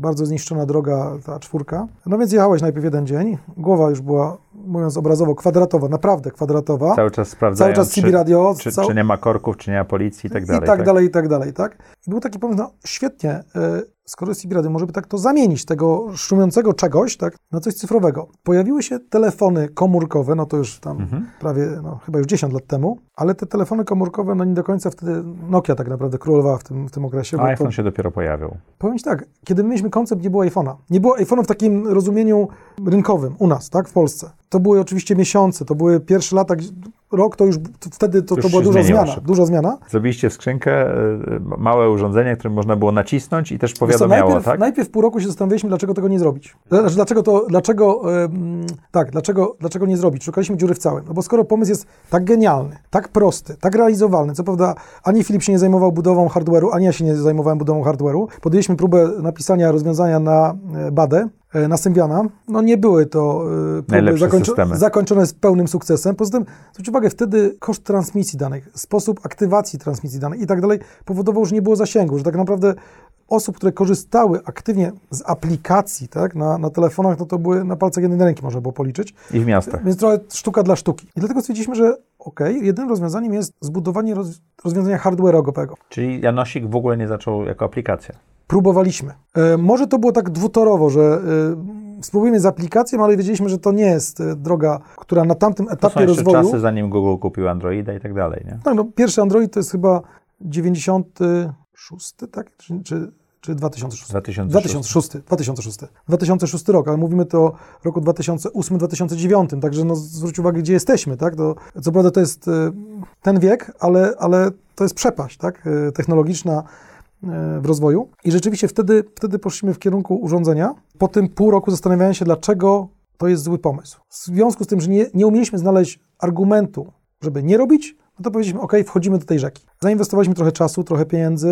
bardzo zniszczona droga, ta czwórka. No więc jechałeś najpierw jeden dzień, głowa już była, mówiąc obrazowo, kwadratowa, naprawdę kwadratowa. Cały czas sprawdzają, Cały czas czy, CB radio, czy, cał- czy nie ma korków, czy nie ma policji i tak dalej. i tak, dalej, i tak dalej, tak? I był taki pomysł, no świetnie, e, skoro jest CB radio, może by tak to zamienić, tego szumiącego czegoś, tak, na coś cyfrowego. Pojawiły się telefony komórkowe, no to już tam Mhm. prawie, no chyba już 10 lat temu, ale te telefony komórkowe, no nie do końca wtedy, Nokia tak naprawdę królowała w tym, w tym okresie. A bo to, iPhone się dopiero pojawił. Powiem Ci tak, kiedy my mieliśmy koncept, nie było iPhone'a. Nie było iPhone'a w takim rozumieniu rynkowym u nas, tak, w Polsce. To były oczywiście miesiące, to były pierwsze lata, rok to już, to wtedy to, to była duża zmiana, szybko. duża zmiana. Zrobiliście w skrzynkę y, małe urządzenie, które można było nacisnąć i też co, powiadomiało, najpierw, tak? najpierw pół roku się zastanawialiśmy, dlaczego tego nie zrobić. Znaczy, dlaczego to, dlaczego, tak, dlaczego, dlaczego nie zrobić? Szukaliśmy dziury w całym. No bo skoro pomysł jest tak genialny, tak prosty, tak realizowalny, co prawda ani Filip się nie zajmował budową hardware'u, ani ja się nie zajmowałem budową hardware'u. Podjęliśmy próbę napisania rozwiązania na e, E, na Symbiana. No nie były to e, próby systemy. zakończone z pełnym sukcesem. Poza tym, zwróć uwagę, wtedy koszt transmisji danych, sposób aktywacji transmisji danych i tak dalej powodował, że nie było zasięgu, że tak naprawdę osób, które korzystały aktywnie z aplikacji tak, na, na telefonach, no to były na palcach jednej ręki można było policzyć, I w miastach. więc trochę sztuka dla sztuki. I dlatego stwierdziliśmy, że okej, jedynym rozwiązaniem jest zbudowanie roz, rozwiązania hardware'owego. Czyli Janosik w ogóle nie zaczął jako aplikacja. Próbowaliśmy. E, może to było tak dwutorowo, że e, spróbujemy z aplikacją, ale wiedzieliśmy, że to nie jest e, droga, która na tamtym To są etapie rozwoju... czasy, zanim Google kupił Androida i tak dalej, nie? Tak, no, pierwszy Android to jest chyba 96, tak? Czy, czy, czy 2006? 2006. 2006, 2006. 2006 rok, ale mówimy to o roku 2008-2009, także no, zwróć uwagę, gdzie jesteśmy, tak? To, co prawda to jest e, ten wiek, ale, ale to jest przepaść, tak? E, Technologiczna e, w rozwoju. I rzeczywiście wtedy, wtedy poszliśmy w kierunku urządzenia. Po tym pół roku zastanawiałem się, dlaczego to jest zły pomysł. W związku z tym, że nie, nie umieliśmy znaleźć argumentu, żeby nie robić, no to powiedzieliśmy, ok, wchodzimy do tej rzeki. Zainwestowaliśmy trochę czasu, trochę pieniędzy,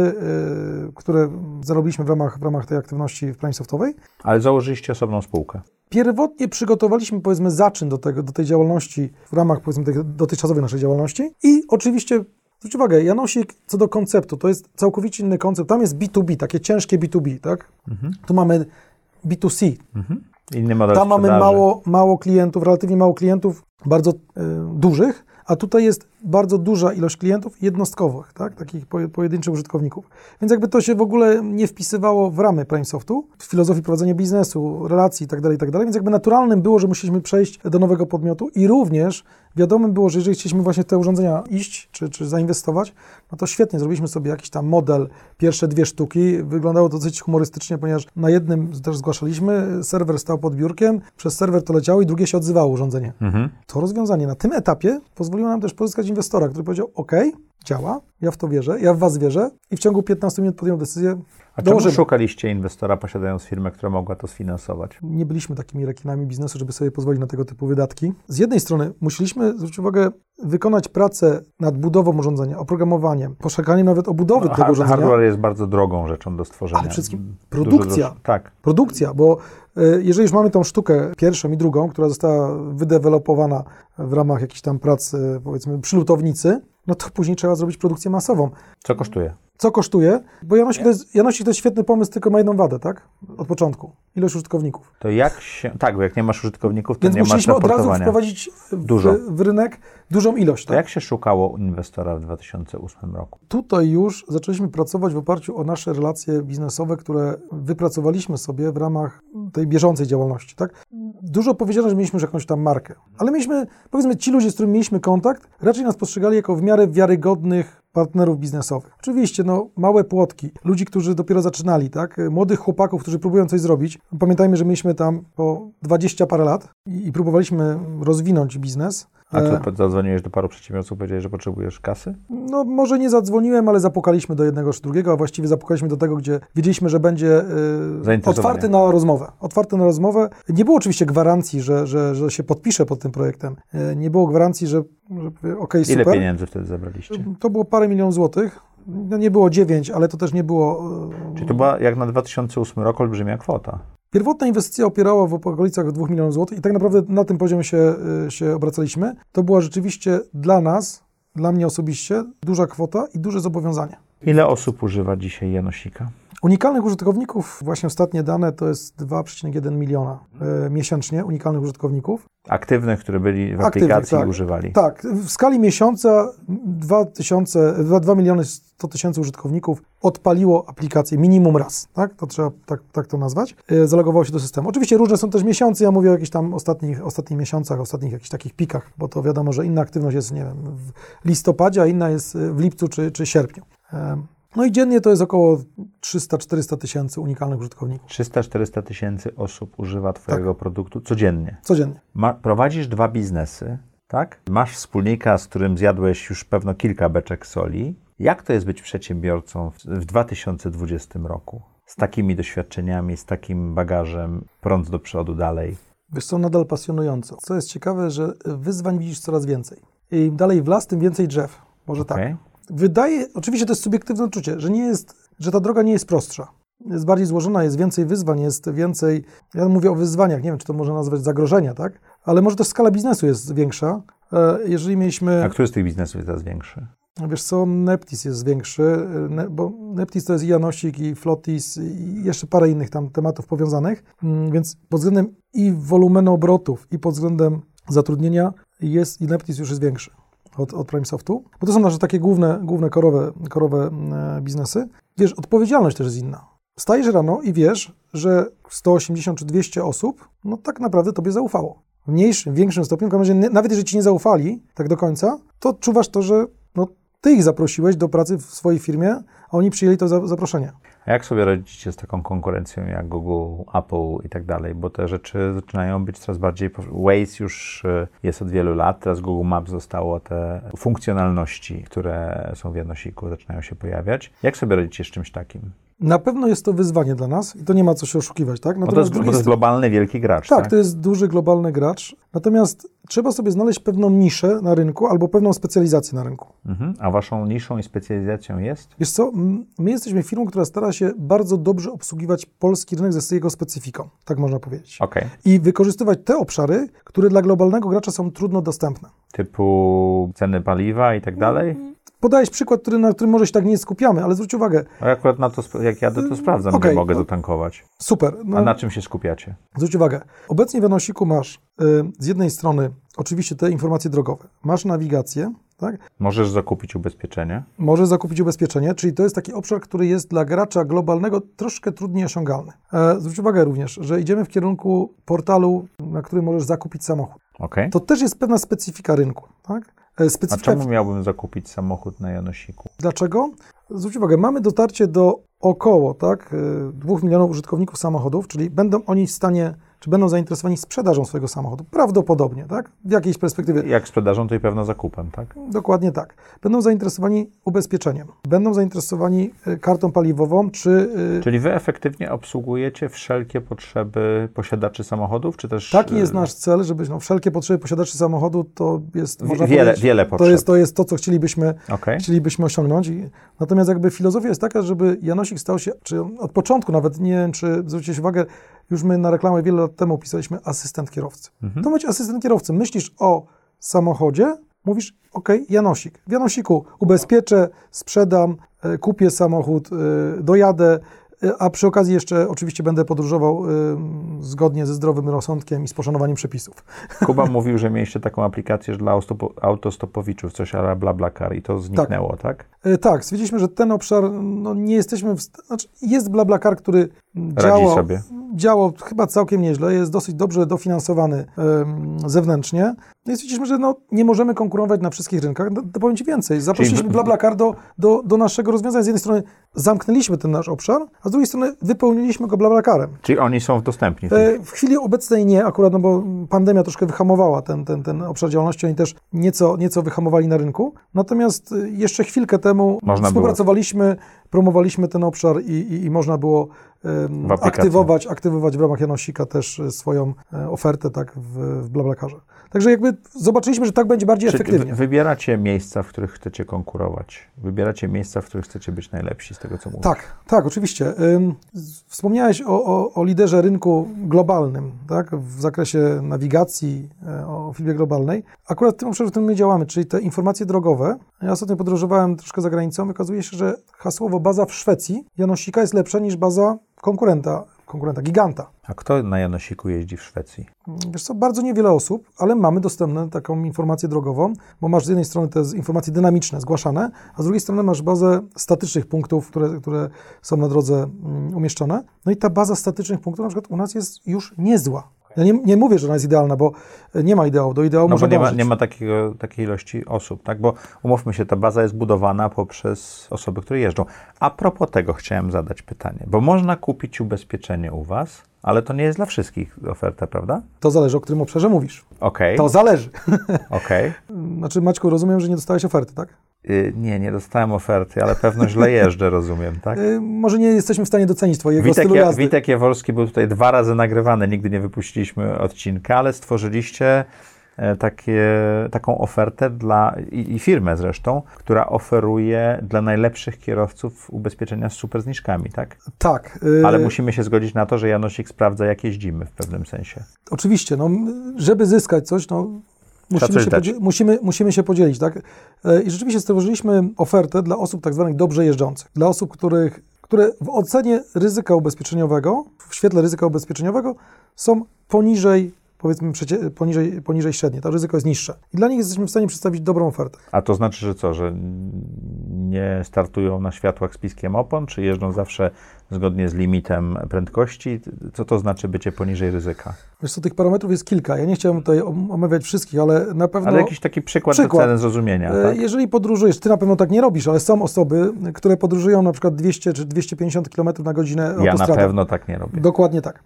yy, które zarobiliśmy w ramach, w ramach tej aktywności w Prime Softowej. Ale założyliście osobną spółkę. Pierwotnie przygotowaliśmy, powiedzmy, zaczyn do, tego, do tej działalności w ramach, powiedzmy, tej dotychczasowej naszej działalności. I oczywiście, zwróć uwagę, Janosik co do konceptu, to jest całkowicie inny koncept. Tam jest B2B, takie ciężkie B2B, tak? Tu mamy B2C, Inny model tam mamy mało, mało klientów, relatywnie mało klientów, bardzo y, dużych, a tutaj jest bardzo duża ilość klientów jednostkowych, tak? takich poje- pojedynczych użytkowników. Więc jakby to się w ogóle nie wpisywało w ramy PrimeSoftu, w filozofii prowadzenia biznesu, relacji itd., itd., więc jakby naturalnym było, że musieliśmy przejść do nowego podmiotu i również wiadomym było, że jeżeli chcieliśmy właśnie te urządzenia iść, czy, czy zainwestować, no to świetnie, zrobiliśmy sobie jakiś tam model, pierwsze dwie sztuki, wyglądało to dosyć humorystycznie, ponieważ na jednym też zgłaszaliśmy, serwer stał pod biurkiem, przez serwer to leciało i drugie się odzywało urządzenie. Mhm. To rozwiązanie na tym etapie pozwoliło nam też pozyskać inwestora, który powiedział: OK, działa, ja w to wierzę, ja w Was wierzę i w ciągu 15 minut podjął decyzję. A czemu Dołożymy. szukaliście inwestora posiadając firmę, która mogła to sfinansować? Nie byliśmy takimi rekinami biznesu, żeby sobie pozwolić na tego typu wydatki. Z jednej strony musieliśmy, zwrócić uwagę, wykonać pracę nad budową urządzenia, oprogramowaniem, poszakaniem nawet obudowy No, tego urządzenia. hardware jest bardzo drogą rzeczą do stworzenia. Ale przede wszystkim Dużo produkcja. droższe- Tak. Produkcja, bo y, jeżeli już mamy tą sztukę pierwszą i drugą, która została wydevelopowana w ramach jakichś tam prac, y, powiedzmy, przy lutownicy, no to później trzeba zrobić produkcję masową. Co kosztuje? Co kosztuje? Bo Janosik to, jest, Janosik to jest świetny pomysł, tylko ma jedną wadę, tak? Od początku. Ilość użytkowników. To jak się... Tak, bo jak nie masz użytkowników, to Więc nie masz musieliśmy od razu raportowania. wprowadzić w, Dużo. w rynek dużą ilość. To Tak? jak się szukało inwestora w 2008 roku? Tutaj już zaczęliśmy pracować w oparciu o nasze relacje biznesowe, które wypracowaliśmy sobie w ramach tej bieżącej działalności. Tak? Dużo powiedziano, że mieliśmy już jakąś tam markę, ale mieliśmy, powiedzmy, ci ludzie, z którymi mieliśmy kontakt, raczej nas postrzegali jako w miarę wiarygodnych partnerów biznesowych. Oczywiście, no, małe płotki, ludzi, którzy dopiero zaczynali, tak? Młodych chłopaków, którzy próbują coś zrobić. Pamiętajmy, że mieliśmy tam po 20 parę lat i, i próbowaliśmy rozwinąć biznes. A E, tu zadzwoniłeś do paru przedsiębiorców, powiedziałeś, że potrzebujesz kasy? No, może nie zadzwoniłem, ale zapukaliśmy do jednego czy drugiego, a właściwie zapukaliśmy do tego, gdzie wiedzieliśmy, że będzie Zainteresowanie. otwarty na rozmowę. Otwarty na rozmowę. Nie było oczywiście gwarancji, że, że, że się podpisze pod tym projektem. Y, nie było gwarancji, że, że okej, Ile super. pieniędzy wtedy zebraliście? To było parę milionów złotych. No, nie było dziewięć, ale to też nie było... Czyli to była jak na 2008 rok olbrzymia kwota. Pierwotna inwestycja opierała w okolicach 2 milionów złotych i tak naprawdę na tym poziomie się, y, się obracaliśmy. To była rzeczywiście dla nas, dla mnie osobiście, duża kwota i duże zobowiązanie. Ile osób używa dzisiaj Janosika? Unikalnych użytkowników, właśnie ostatnie dane, to jest 2,1 miliona e, miesięcznie unikalnych użytkowników. Aktywnych, którzy byli w Aktywnych, aplikacji i tak. używali. Tak, w skali miesiąca 2, tysiące, 2, 2 miliony 100 tysięcy użytkowników odpaliło aplikację minimum raz, tak? To trzeba tak, tak to nazwać. E, Zalogowało się do systemu. Oczywiście różne są też miesiące, ja mówię o jakichś tam ostatnich, ostatnich miesiącach, ostatnich jakichś takich pikach, bo to wiadomo, że inna aktywność jest, nie wiem, w listopadzie, a inna jest w lipcu czy, czy sierpniu. E, No i dziennie to jest około 300-400 tysięcy unikalnych użytkowników. 300-400 tysięcy osób używa Twojego Tak. produktu codziennie. Codziennie. Ma, prowadzisz dwa biznesy, tak? Masz wspólnika, z którym zjadłeś już pewno kilka beczek soli. Jak to jest być przedsiębiorcą w, w 2020 roku? Z takimi doświadczeniami, z takim bagażem, prąd do przodu dalej. Wiesz co, nadal pasjonująco. Co jest ciekawe, że wyzwań widzisz coraz więcej. Im dalej w las, tym więcej drzew. Może tak. Wydaje, oczywiście to jest subiektywne odczucie, że nie jest, że ta droga nie jest prostsza. Jest bardziej złożona, jest więcej wyzwań, jest więcej, ja mówię o wyzwaniach, nie wiem, czy to można nazwać zagrożenia, tak? Ale może też skala biznesu jest większa. E, Jeżeli mieliśmy... A który z tych biznesów jest teraz większy? Wiesz co, Neptis jest większy, ne, bo Neptis to jest i Janosik, i Flotis, i jeszcze parę innych tam tematów powiązanych, Mm, więc pod względem i wolumenu obrotów, i pod względem zatrudnienia jest i Neptis już jest większy od, od PrimeSoftu, bo to są nasze takie główne, główne korowe, korowe e, biznesy. Wiesz, odpowiedzialność też jest inna. Wstajesz rano i wiesz, że 180 czy 200 osób, no tak naprawdę tobie zaufało. W mniejszym, większym stopniu, w każdym razie, nawet jeżeli ci nie zaufali tak do końca, to odczuwasz to, że no, ty ich zaprosiłeś do pracy w swojej firmie, a oni przyjęli to za, zaproszenie. A jak sobie radzicie z taką konkurencją jak Google, Apple i tak dalej? Bo te rzeczy zaczynają być coraz bardziej. Waze już y, jest od wielu lat, teraz Google Maps zostało te funkcjonalności, które są w Janosiku, zaczynają się pojawiać. Jak sobie radzicie z czymś takim? Na pewno jest to wyzwanie dla nas i to nie ma co się oszukiwać, tak? Bo to Natomiast jest, bo to jest globalny, wielki gracz. Tak, Tak, to jest duży globalny gracz. Natomiast trzeba sobie znaleźć pewną niszę na rynku albo pewną specjalizację na rynku. Mhm. A waszą niszą i specjalizacją jest? Wiesz co, my jesteśmy firmą, która stara się bardzo dobrze obsługiwać polski rynek ze jego specyfiką, tak można powiedzieć. Okej. I wykorzystywać te obszary, które dla globalnego gracza są trudno dostępne. Typu ceny paliwa i tak dalej? Podajesz przykład, który, na którym może się tak nie skupiamy, ale zwróć uwagę, A akurat na to, jak jadę, to sprawdzam, Okej, gdzie mogę no. dotankować. super. No, A na czym się skupiacie? Zwróć uwagę, obecnie w Janosiku masz y, z jednej strony oczywiście te informacje drogowe, masz nawigację, tak? Możesz zakupić ubezpieczenie. Możesz zakupić ubezpieczenie, czyli to jest taki obszar, który jest dla gracza globalnego troszkę trudniej osiągalny. E, zwróć uwagę również, że idziemy w kierunku portalu, na którym możesz zakupić samochód. Okej. To też jest pewna specyfika rynku, tak? E, A Specyfika czemu miałbym zakupić samochód na Janosiku? Dlaczego? Zwróć uwagę, mamy dotarcie do około tak, y, 2 milionów użytkowników samochodów, czyli będą oni w stanie, czy będą zainteresowani sprzedażą swojego samochodu. Prawdopodobnie, tak? W jakiejś perspektywie. Jak sprzedażą, to i pewno zakupem, tak? Dokładnie tak. Będą zainteresowani ubezpieczeniem, będą zainteresowani y, kartą paliwową, czy y, Czyli wy efektywnie obsługujecie wszelkie potrzeby posiadaczy samochodów, czy też... taki jest e, nasz cel, żebyś no, wszelkie potrzeby posiadaczy samochodu to jest, można wiele- powiedzieć, wiele to potrzeb. jest, to jest to, co chcielibyśmy Okej. chcielibyśmy osiągnąć. I, natomiast jakby filozofia jest taka, żeby Janosik stał się, czy od początku nawet, nie wiem, czy zwróciłeś uwagę, już my na reklamę wiele lat temu pisaliśmy asystent kierowcy. Mhm. To być asystent kierowcy. Myślisz o samochodzie, mówisz, ok, Janosik. W Janosiku ubezpieczę, sprzedam, e, kupię samochód, e, dojadę, e, a przy okazji jeszcze oczywiście będę podróżował zgodnie ze zdrowym rozsądkiem i z poszanowaniem przepisów. Kuba mówił, że mieliście taką aplikację że dla autostopo- autostopowiczów, coś ala BlaBlaCar i to zniknęło, tak? E, Tak, stwierdziliśmy, że ten obszar, no nie jesteśmy, w, znaczy jest BlaBlaCar, który Radzi działał, sobie. działał chyba całkiem nieźle, jest dosyć dobrze dofinansowany em, zewnętrznie. No i stwierdziliśmy, że no, nie możemy konkurować na wszystkich rynkach. No, to powiem Ci więcej, zaprosiliśmy w- BlaBlaCar do, do, do naszego rozwiązania. Z jednej strony zamknęliśmy ten nasz obszar, a z drugiej strony wypełniliśmy go BlaBlaCarem. Czyli oni są dostępni. E, W chwili obecnej nie, akurat, no bo pandemia troszkę wyhamowała ten, ten, ten obszar działalności, oni też nieco, nieco wyhamowali na rynku. Natomiast y, jeszcze chwilkę temu Można współpracowaliśmy, promowaliśmy ten obszar i, i, i można było W. aktywować, aktywować w ramach Janosika też y, swoją e, ofertę tak w, w BlaBlaCarze. Także jakby zobaczyliśmy, że tak będzie bardziej Czyli efektywnie. wy- wybieracie miejsca, w których chcecie konkurować. Wybieracie miejsca, w których chcecie być najlepsi, z tego co mówisz. Tak, tak, oczywiście. Wspomniałeś o, o, o liderze rynku globalnym, tak, w zakresie nawigacji, e, o firmie globalnej. Akurat w tym obszarze, w którym my działamy, czyli te informacje drogowe. Ja ostatnio podróżowałem troszkę za granicą. Okazuje się, że hasłowo baza w Szwecji Janosika jest lepsza niż baza konkurenta, konkurenta giganta. A kto na Janosiku jeździ w Szwecji? Wiesz co, bardzo niewiele osób, ale mamy dostępną taką informację drogową, bo masz z jednej strony te informacje dynamiczne, zgłaszane, a z drugiej strony masz bazę statycznych punktów, które, które są na drodze mm, umieszczone. No i ta baza statycznych punktów na przykład u nas jest już niezła. Ja nie, nie mówię, że ona jest idealna, bo nie ma ideału. Do ideału No bo można nie ma, nie ma takiego, takiej ilości osób, tak? Bo umówmy się, ta baza jest budowana poprzez osoby, które jeżdżą. A propos tego chciałem zadać pytanie, bo można kupić ubezpieczenie u Was, ale to nie jest dla wszystkich oferta, prawda? To zależy, o którym obszarze mówisz. Okej, To zależy. okej. Znaczy, Maćku, rozumiem, że nie dostałeś oferty, tak? Y, Nie, nie dostałem oferty, ale pewno źle jeżdżę, rozumiem, tak? Y, może nie jesteśmy w stanie docenić Twojego Witek, stylu ja, jazdy. Witek Jaworski był tutaj dwa razy nagrywany, nigdy nie wypuściliśmy odcinka, ale stworzyliście e, takie, taką ofertę dla, i, i firmę zresztą, która oferuje dla najlepszych kierowców ubezpieczenia z super zniżkami, tak? Tak. y, Ale musimy się zgodzić na to, że Janosik sprawdza, jak jeździmy w pewnym sensie. Oczywiście, no, żeby zyskać coś, no, musimy, się dać. podzie- musimy, musimy się podzielić. Tak? E, I rzeczywiście stworzyliśmy ofertę dla osób tak zwanych dobrze jeżdżących, dla osób, których, które w ocenie ryzyka ubezpieczeniowego, w świetle ryzyka ubezpieczeniowego są poniżej, powiedzmy, przecie- poniżej, poniżej średniej. To ryzyko jest niższe. I dla nich jesteśmy w stanie przedstawić dobrą ofertę. A to znaczy, że co, że nie startują na światłach z piskiem opon, czy jeżdżą zawsze zgodnie z limitem prędkości? Co to znaczy bycie poniżej ryzyka? Wiesz co, tych parametrów jest kilka. Ja nie chciałem tutaj om- omawiać wszystkich, ale na pewno... Ale jakiś taki przykład, Przykład. do zrozumienia, E, tak? Jeżeli podróżujesz, ty na pewno tak nie robisz, ale są osoby, które podróżują na przykład 200 czy 250 km na godzinę Ja na pewno tak nie robię. Dokładnie tak.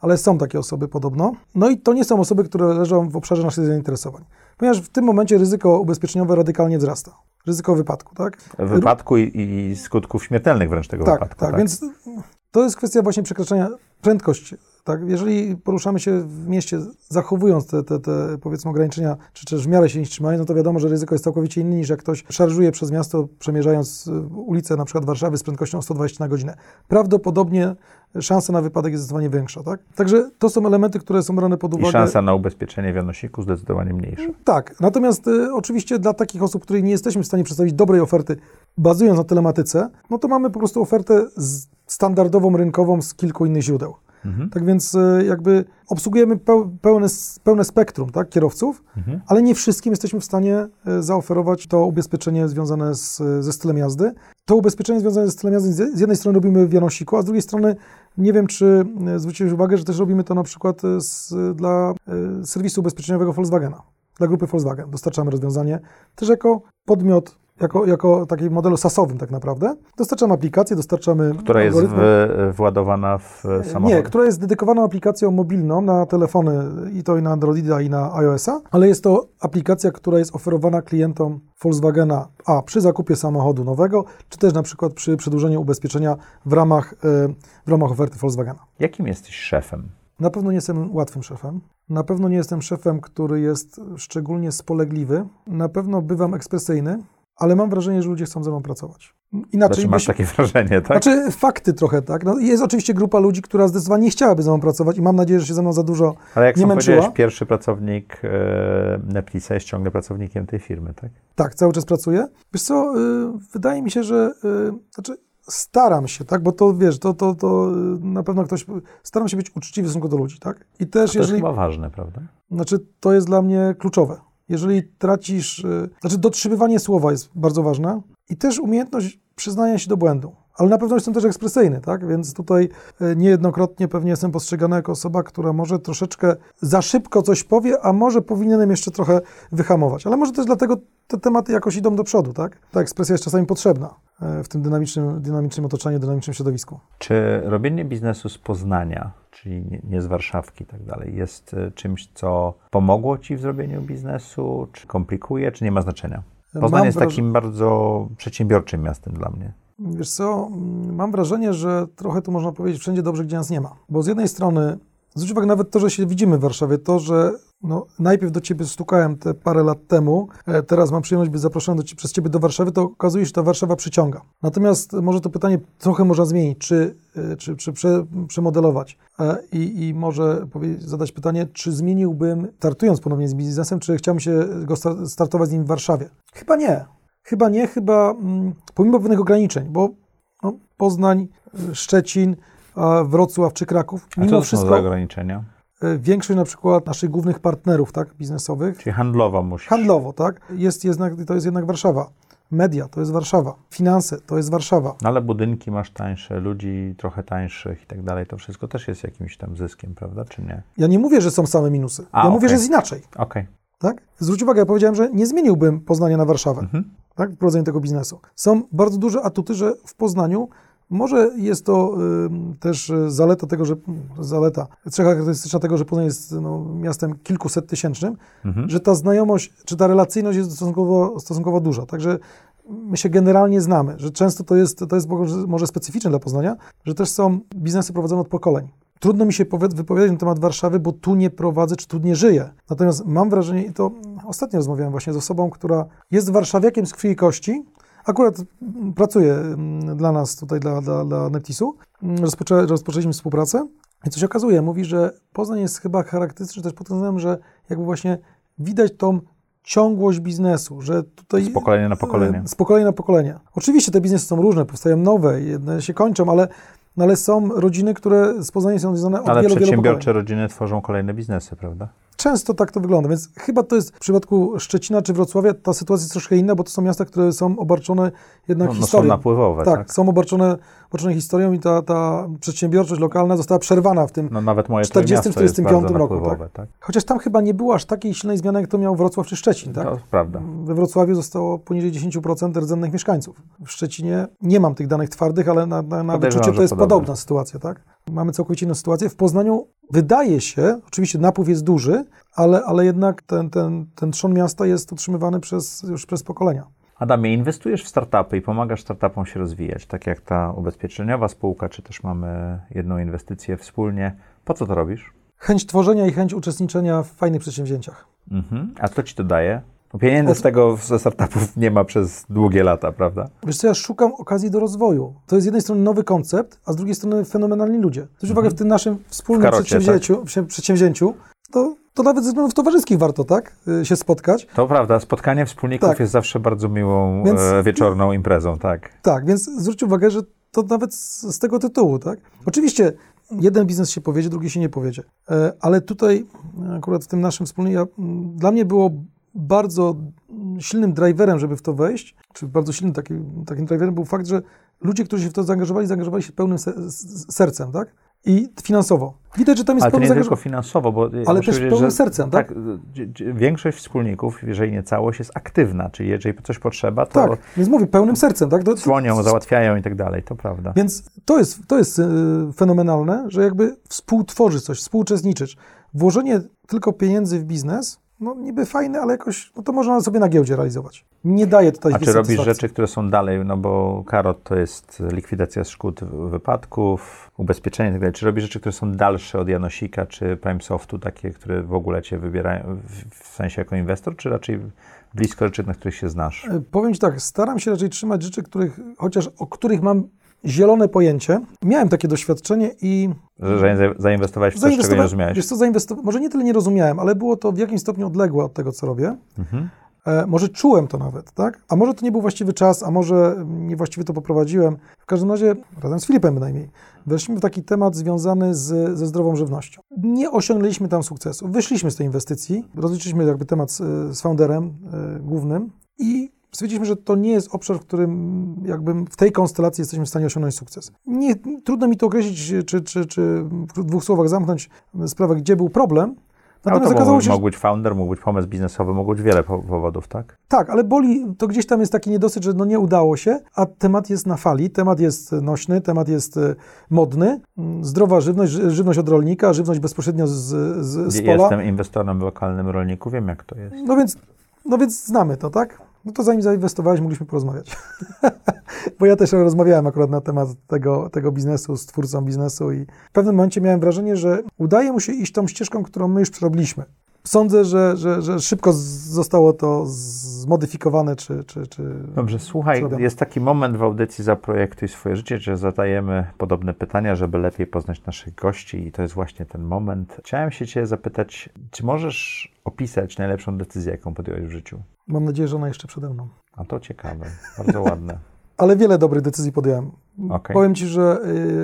Ale są takie osoby podobno. No i to nie są osoby, które leżą w obszarze naszych zainteresowań. Ponieważ w tym momencie ryzyko ubezpieczeniowe radykalnie wzrasta. Ryzyko wypadku, tak? Wypadku i, i skutków śmiertelnych wręcz tego Tak, wypadku. tak, więc to jest kwestia właśnie przekraczania prędkości. Tak? Jeżeli poruszamy się w mieście zachowując te, te, te powiedzmy ograniczenia, czy też w miarę się ich trzymając, no to wiadomo, że ryzyko jest całkowicie inne niż jak ktoś szarżuje przez miasto, przemierzając y, ulicę na przykład Warszawy z prędkością 120 na godzinę. Prawdopodobnie szansa na wypadek jest zdecydowanie większa. Tak? Także to są elementy, które są brane pod I uwagę. szansa na ubezpieczenie w Janosiku zdecydowanie mniejsza. Tak, natomiast y, oczywiście dla takich osób, których nie jesteśmy w stanie przedstawić dobrej oferty, bazując na telematyce, no to mamy po prostu ofertę standardową, rynkową z kilku innych źródeł. Mhm. Tak więc y, jakby obsługujemy peł, pełne, pełne spektrum tak, kierowców, Mhm. ale nie wszystkim jesteśmy w stanie y, zaoferować to ubezpieczenie związane z, ze stylem jazdy. To ubezpieczenie związane ze stylem jazdy z jednej strony robimy w Janosiku, a z drugiej strony nie wiem, czy y, zwróciłeś uwagę, że też robimy to na przykład z, dla serwisu ubezpieczeniowego Volkswagena, dla grupy Volkswagen. Dostarczamy rozwiązanie też jako podmiot, jako, jako takim modelu SaaS-owym tak naprawdę. Dostarczamy aplikację, dostarczamy Która jest w, władowana w samochodzie. Nie, która jest dedykowana aplikacją mobilną na telefony i to i na Androida i na iOS-a, ale jest to aplikacja, która jest oferowana klientom Volkswagena a przy zakupie samochodu nowego, czy też na przykład przy przedłużeniu ubezpieczenia w ramach, e, w ramach oferty Volkswagena. Jakim jesteś szefem? Na pewno nie jestem łatwym szefem. Na pewno nie jestem szefem, który jest szczególnie spolegliwy. Na pewno bywam ekspresyjny, ale mam wrażenie, że ludzie chcą ze mną pracować. Inaczej Znaczy masz takie wrażenie, tak? Znaczy fakty trochę, tak. No, jest oczywiście grupa ludzi, która zdecydowanie nie chciałaby ze mną pracować i mam nadzieję, że się ze mną za dużo Ale jak nie męczyła. pierwszy pracownik Neplisa jest ciągle pracownikiem tej firmy, tak? Tak, cały czas pracuję. Wiesz co, y, wydaje mi się, że y, znaczy staram się, tak, bo to wiesz, to, to, to na pewno ktoś, staram się być uczciwy w stosunku do ludzi, tak. I też To jest jeżeli, chyba ważne, prawda? znaczy to jest dla mnie kluczowe. Jeżeli tracisz, y, znaczy dotrzymywanie słowa jest bardzo ważne i też umiejętność przyznania się do błędu. Ale na pewno jestem też ekspresyjny, tak? Więc tutaj y, niejednokrotnie pewnie jestem postrzegany jako osoba, która może troszeczkę za szybko coś powie, a może powinienem jeszcze trochę wyhamować. Ale może też dlatego te tematy jakoś idą do przodu, tak? Ta ekspresja jest czasami potrzebna y, w tym dynamicznym, dynamicznym otoczeniu, dynamicznym środowisku. Czy robienie biznesu z Poznania, czyli nie, z Warszawki i tak dalej, jest e, czymś, co pomogło Ci w zrobieniu biznesu, czy komplikuje, czy nie ma znaczenia? Poznań Mam jest takim bardzo przedsiębiorczym miastem dla mnie. Wiesz co, mm, mam wrażenie, że trochę tu można powiedzieć wszędzie dobrze, gdzie nas nie ma. Bo z jednej strony, zwróć uwagę nawet to, że się widzimy w Warszawie, to, że no, najpierw do Ciebie stukałem te parę lat temu, e, teraz mam przyjemność być zaproszony do, przez Ciebie do Warszawy, to okazuje się, że ta Warszawa przyciąga. Natomiast może to pytanie trochę można zmienić, czy, e, czy, czy prze, przemodelować E, i, i może zadać pytanie, czy zmieniłbym, startując ponownie z biznesem, czy chciałbym się go sta- startować z nim w Warszawie? Chyba nie. Chyba nie, chyba mm, pomimo pewnych ograniczeń, bo no, Poznań, Szczecin, a Wrocław czy Kraków, A mimo co to są wszystko za ograniczenia? y, większość na przykład naszych głównych partnerów tak, biznesowych, Czyli handlowo musisz. handlowo, tak, jest jednak, to jest jednak Warszawa. Media to jest Warszawa. Finanse to jest Warszawa. No ale budynki masz tańsze, ludzi trochę tańszych i tak dalej. To wszystko też jest jakimś tam zyskiem, prawda? Czy nie? Ja nie mówię, że są same minusy. A, ja mówię, okej. że jest inaczej. Okej. Tak? Zwróć uwagę, ja powiedziałem, że nie zmieniłbym Poznania na Warszawę. Mhm. Tak, w prowadzeniu tego biznesu. Są bardzo duże atuty, że w Poznaniu może jest to ym, też y, zaleta tego, że zaleta, cecha charakterystyczna tego, że Poznań jest no, miastem kilkuset tysięcznym, Mhm. że ta znajomość, czy ta relacyjność jest stosunkowo, stosunkowo duża. Także my się generalnie znamy, że często to jest, to jest może specyficzne dla Poznania, że też są biznesy prowadzone od pokoleń. Trudno mi się wypowiadać na temat Warszawy, bo tu nie prowadzę, czy tu nie żyję. Natomiast mam wrażenie, i to ostatnio rozmawiałem właśnie z osobą, która jest warszawiakiem z krwi i kości, akurat mm, pracuje mm, dla nas tutaj, dla, dla, dla Neptisu. Mm, Rozpoczę, rozpoczęliśmy współpracę i co się okazuje, mówi, że Poznań jest chyba charakterystyczny też pod tym względem, że jakby właśnie widać tą ciągłość biznesu, że tutaj... Z pokolenia na pokolenie. Z pokolenia na pokolenie. Oczywiście te biznesy są różne, powstają nowe, jedne się kończą, ale, no ale są rodziny, które z Poznaniem są związane od Ale wielu, wielu pokoleń. przedsiębiorcze rodziny tworzą kolejne biznesy, prawda? Często tak to wygląda, więc chyba to jest w przypadku Szczecina czy Wrocławia ta sytuacja jest troszkę inna, bo to są miasta, które są obarczone jednak No, no są historią. napływowe, tak? tak, są obarczone, obarczone historią i ta, ta przedsiębiorczość lokalna została przerwana w tym. No nawet moje 40, miasto jest 45 bardzo roku, napływowe, tak? Chociaż tam chyba nie było aż takiej silnej zmiany, jak to miał Wrocław czy Szczecin, tak? To prawda. We Wrocławiu zostało poniżej 10% rdzennych mieszkańców. W Szczecinie nie mam tych danych twardych, ale na, na, na wyczucie to jest podobne. podobna sytuacja, tak? Mamy całkowicie inną sytuację. W Poznaniu wydaje się, oczywiście napływ jest duży, ale, ale jednak ten, ten, ten trzon miasta jest utrzymywany przez, już przez pokolenia. Adamie, inwestujesz w startupy i pomagasz startupom się rozwijać, tak jak ta ubezpieczeniowa spółka, czy też mamy jedną inwestycję wspólnie. Po co to robisz? Chęć tworzenia i chęć uczestniczenia w fajnych przedsięwzięciach. Mhm. A co ci to daje? Bo pieniędzy Od- z tego ze startupów nie ma przez długie lata, prawda? Wiesz co, ja szukam okazji do rozwoju. To jest z jednej strony nowy koncept, a z drugiej strony fenomenalni ludzie. Zwróć uwagę, w tym naszym wspólnym Mhm. Karocie, przedsięwzięciu, przy- przedsięwzięciu to, to nawet ze względów towarzyskich warto, tak? y, Się spotkać. To prawda, spotkanie wspólników Tak. jest zawsze bardzo miłą Więc- e, wieczorną imprezą, tak. Tak, więc zwróć uwagę, że to nawet z, z tego tytułu, tak? Oczywiście jeden biznes się powiedzie, drugi się nie powiedzie, E, ale tutaj akurat w tym naszym wspólnym, ja, dla mnie było bardzo silnym driverem, żeby w to wejść, czy bardzo silnym takim, takim driverem był fakt, że ludzie, którzy się w to zaangażowali, zaangażowali się pełnym sercem, tak? I finansowo. Widać, że tam jest Ale to nie tylko finansowo, bo Ale też pełnym sercem, tak? dzi- większość wspólników, jeżeli nie całość, jest aktywna, czyli jeżeli coś potrzeba, to Tak, więc mówię, pełnym sercem, tak? To- dzwonią, załatwiają i tak dalej, to prawda. Więc to jest, to jest y, fenomenalne, że jakby współtworzyć coś, współuczestniczyć. Włożenie tylko pieniędzy w biznes, no niby fajne, ale jakoś, no to można sobie na giełdzie realizować. Nie daje tutaj A czy robisz rzeczy, które są dalej, no bo karot to jest likwidacja szkód wypadków, ubezpieczenie i tak dalej. Czy robisz rzeczy, które są dalsze od Janosika czy Prime Softu, takie, które w ogóle cię wybierają w, w sensie jako inwestor, czy raczej blisko rzeczy, na których się znasz? E, Powiem Ci tak, staram się raczej trzymać rzeczy, których, chociaż o których mam zielone pojęcie. Miałem takie doświadczenie i Że, że za- zainwestowałeś w coś, czego nie rozumiałeś? wiesz co, może nie tyle nie rozumiałem, ale było to w jakimś stopniu odległe od tego, co robię. Mhm. E, może czułem to nawet, tak? A może to nie był właściwy czas, a może niewłaściwie to poprowadziłem. W każdym razie, razem z Filipem bynajmniej, weszliśmy w taki temat związany z, ze zdrową żywnością. Nie osiągnęliśmy tam sukcesu. Wyszliśmy z tej inwestycji, rozliczyliśmy jakby temat z, z founderem e, głównym i stwierdziliśmy, że to nie jest obszar, w którym jakby w tej konstelacji jesteśmy w stanie osiągnąć sukces. Nie, trudno mi to określić, czy, czy, czy w dwóch słowach zamknąć sprawę, gdzie był problem. No Natomiast to okazało mógł, się, mógł być founder, mógł być pomysł biznesowy, mógł być wiele po- powodów, tak? Tak, ale boli, to gdzieś tam jest taki niedosyt, że no nie udało się, a temat jest na fali, temat jest nośny, temat jest e, modny. Zdrowa żywność, ży- żywność od rolnika, żywność bezpośrednio z, z, z pola. Jestem inwestorem lokalnym rolniku, wiem jak to jest. No więc, no więc znamy to, tak? No to zanim zainwestowałeś, mogliśmy porozmawiać. Bo ja też rozmawiałem akurat na temat tego, tego biznesu z twórcą biznesu i w pewnym momencie miałem wrażenie, że udaje mu się iść tą ścieżką, którą my już przerobiliśmy. Sądzę, że, że, że szybko zostało to zmodyfikowane, czy, czy, czy Dobrze, słuchaj, Zrobione. jest taki moment w audycji Zaprojektuj swoje życie, że zadajemy podobne pytania, żeby lepiej poznać naszych gości i to jest właśnie ten moment. Chciałem się Cię zapytać, czy możesz opisać najlepszą decyzję, jaką podjąłeś w życiu? Mam nadzieję, że ona jeszcze przede mną. A to ciekawe, bardzo ładne. Ale wiele dobrych decyzji podjąłem. Okej. Powiem Ci, że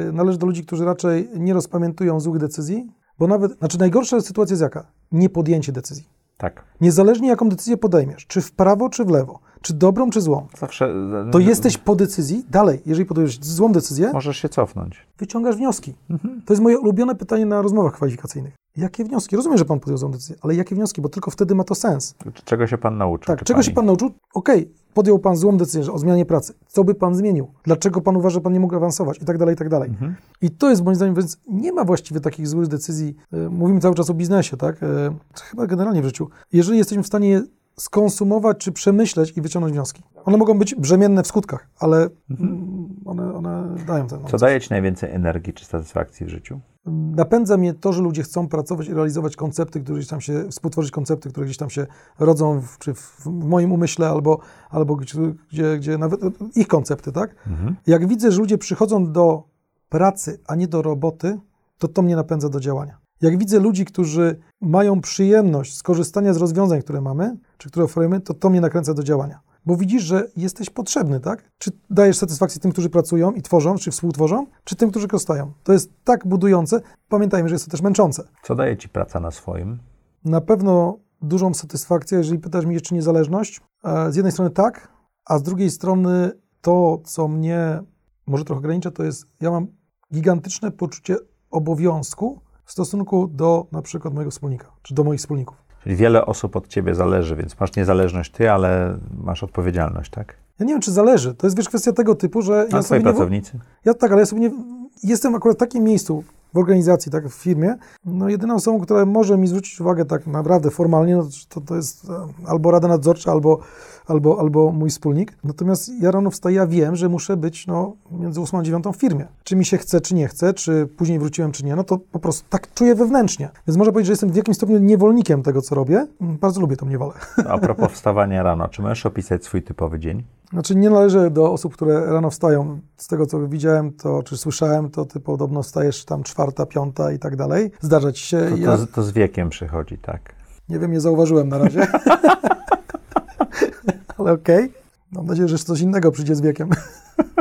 y, należy do ludzi, którzy raczej nie rozpamiętują złych decyzji, bo nawet, znaczy najgorsza sytuacja jest jaka? Niepodjęcie decyzji. Tak, Niezależnie jaką decyzję podejmiesz, czy w prawo, czy w lewo, czy dobrą, czy złą, zawsze... to jesteś po decyzji, dalej, jeżeli podejmiesz złą decyzję, Możesz się cofnąć. wyciągasz wnioski. To jest moje ulubione pytanie na rozmowach kwalifikacyjnych. Jakie wnioski? Rozumiem, że Pan podjął złą decyzję, ale jakie wnioski? Bo tylko wtedy ma to sens. Czego się Pan nauczył? Tak, czego się pani? Pan nauczył? Okej, podjął Pan złą decyzję o zmianie pracy. Co by Pan zmienił? Dlaczego Pan uważa, że Pan nie mógł awansować? I tak dalej, i tak dalej. Mhm. I to jest moim zdaniem, więc nie ma właściwie takich złych decyzji. E, Mówimy cały czas o biznesie, tak? E, Chyba generalnie w życiu. Jeżeli jesteśmy w stanie je skonsumować, czy przemyśleć i wyciągnąć wnioski. One mogą być brzemienne w skutkach, ale mm, one, one dają ten. Co daje Ci najwięcej energii czy satysfakcji w życiu? Napędza mnie to, że ludzie chcą pracować i realizować koncepty, które gdzieś tam się, współtworzyć koncepty, które gdzieś tam się rodzą, w, czy w, moim umyśle, albo, albo gdzie, gdzie, nawet ich koncepty, tak? Mhm. Jak widzę, że ludzie przychodzą do pracy, a nie do roboty, to to mnie napędza do działania. Jak widzę ludzi, którzy mają przyjemność z korzystania z rozwiązań, które mamy, czy które oferujemy, to to mnie nakręca do działania. Bo widzisz, że jesteś potrzebny, tak? Czy dajesz satysfakcję tym, którzy pracują i tworzą, czy współtworzą, czy tym, którzy korzystają. To jest tak budujące. Pamiętajmy, że jest to też męczące. Co daje Ci praca na swoim? Na pewno dużą satysfakcję, jeżeli pytasz mnie, czy niezależność. E, Z jednej strony tak, a z drugiej strony to, co mnie może trochę ogranicza, to jest, ja mam gigantyczne poczucie obowiązku w stosunku do na przykład mojego wspólnika, czy do moich wspólników. Czyli wiele osób od Ciebie zależy, więc masz niezależność Ty, ale masz odpowiedzialność, tak? Ja nie wiem, czy zależy. To jest wiesz, kwestia tego typu, że A ja Twoi sobie nie, pracownicy? Ja tak, ale ja sobie nie. Jestem akurat w takim miejscu w organizacji, tak, w firmie. No, jedyną osobą, która może mi zwrócić uwagę tak naprawdę formalnie, no, to, to jest e, albo Rada Nadzorcza, albo, albo, albo mój wspólnik. Natomiast ja rano wstaję, ja wiem, że muszę być no, między 8 a 9 w firmie. Czy mi się chce, czy nie chce, czy później wróciłem, czy nie, no to po prostu tak czuję wewnętrznie. Więc można powiedzieć, że jestem w jakimś stopniu niewolnikiem tego, co robię. Mm, Bardzo lubię tą niewolę. A propos wstawania rano, czy możesz opisać swój typowy dzień? Znaczy nie należę do osób, które rano wstają. Z tego, co widziałem, to czy słyszałem, to ty podobno wstajesz tam czwarta, piąta i tak dalej. Zdarza ci się. To, ja to, to z wiekiem przychodzi, tak. nie wiem, nie zauważyłem na razie. Ale okej. Mam nadzieję, że coś innego przyjdzie z wiekiem.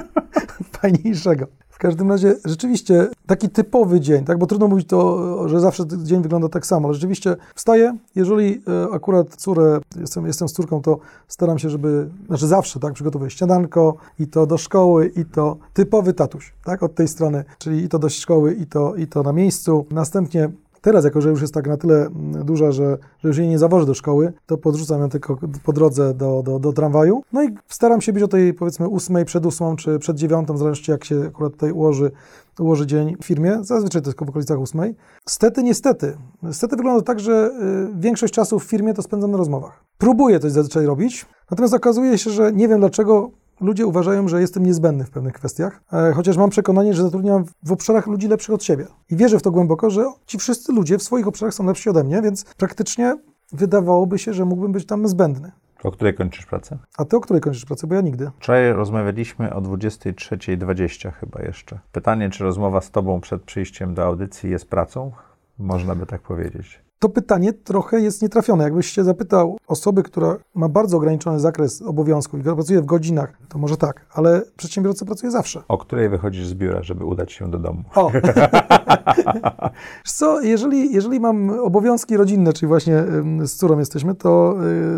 Fajniejszego. W każdym razie rzeczywiście taki typowy dzień, tak? Bo trudno mówić to, że zawsze dzień wygląda tak samo, ale rzeczywiście wstaję, jeżeli e, akurat córę, jestem, jestem z córką, to staram się, żeby, znaczy zawsze, tak, przygotowuję śniadanko i to do szkoły i to typowy tatuś, tak, od tej strony, czyli i to do szkoły i to, i to na miejscu. Następnie Teraz, jako że już jest tak na tyle mm, duża, że, że już jej nie zawożę do szkoły, to podrzucam ją tylko po drodze do, do, do tramwaju. No i staram się być o tej, powiedzmy, ósmej, przed ósmą, czy przed dziewiątą, zależności jak się akurat tutaj ułoży, ułoży dzień w firmie. Zazwyczaj to jest w okolicach ósmej. Stety, niestety. Stety wygląda tak, że y, większość czasu w firmie to spędzam na rozmowach. Próbuję coś zazwyczaj robić, natomiast okazuje się, że nie wiem dlaczego ludzie uważają, że jestem niezbędny w pewnych kwestiach, e, chociaż mam przekonanie, że zatrudniam w obszarach ludzi lepszych od siebie. I wierzę w to głęboko, że ci wszyscy ludzie w swoich obszarach są lepsi ode mnie, więc praktycznie wydawałoby się, że mógłbym być tam zbędny. O której kończysz pracę? A ty o której kończysz pracę? Bo ja nigdy. Wczoraj rozmawialiśmy o 23.20 chyba jeszcze. Pytanie, czy rozmowa z tobą przed przyjściem do audycji jest pracą? Można by tak powiedzieć. To pytanie trochę jest nietrafione. Jakbyś się zapytał osoby, która ma bardzo ograniczony zakres obowiązków i pracuje w godzinach, to może tak, ale przedsiębiorca pracuje zawsze. O której wychodzisz z biura, żeby udać się do domu? O! Co, jeżeli, jeżeli mam obowiązki rodzinne, czyli właśnie z córą jesteśmy, to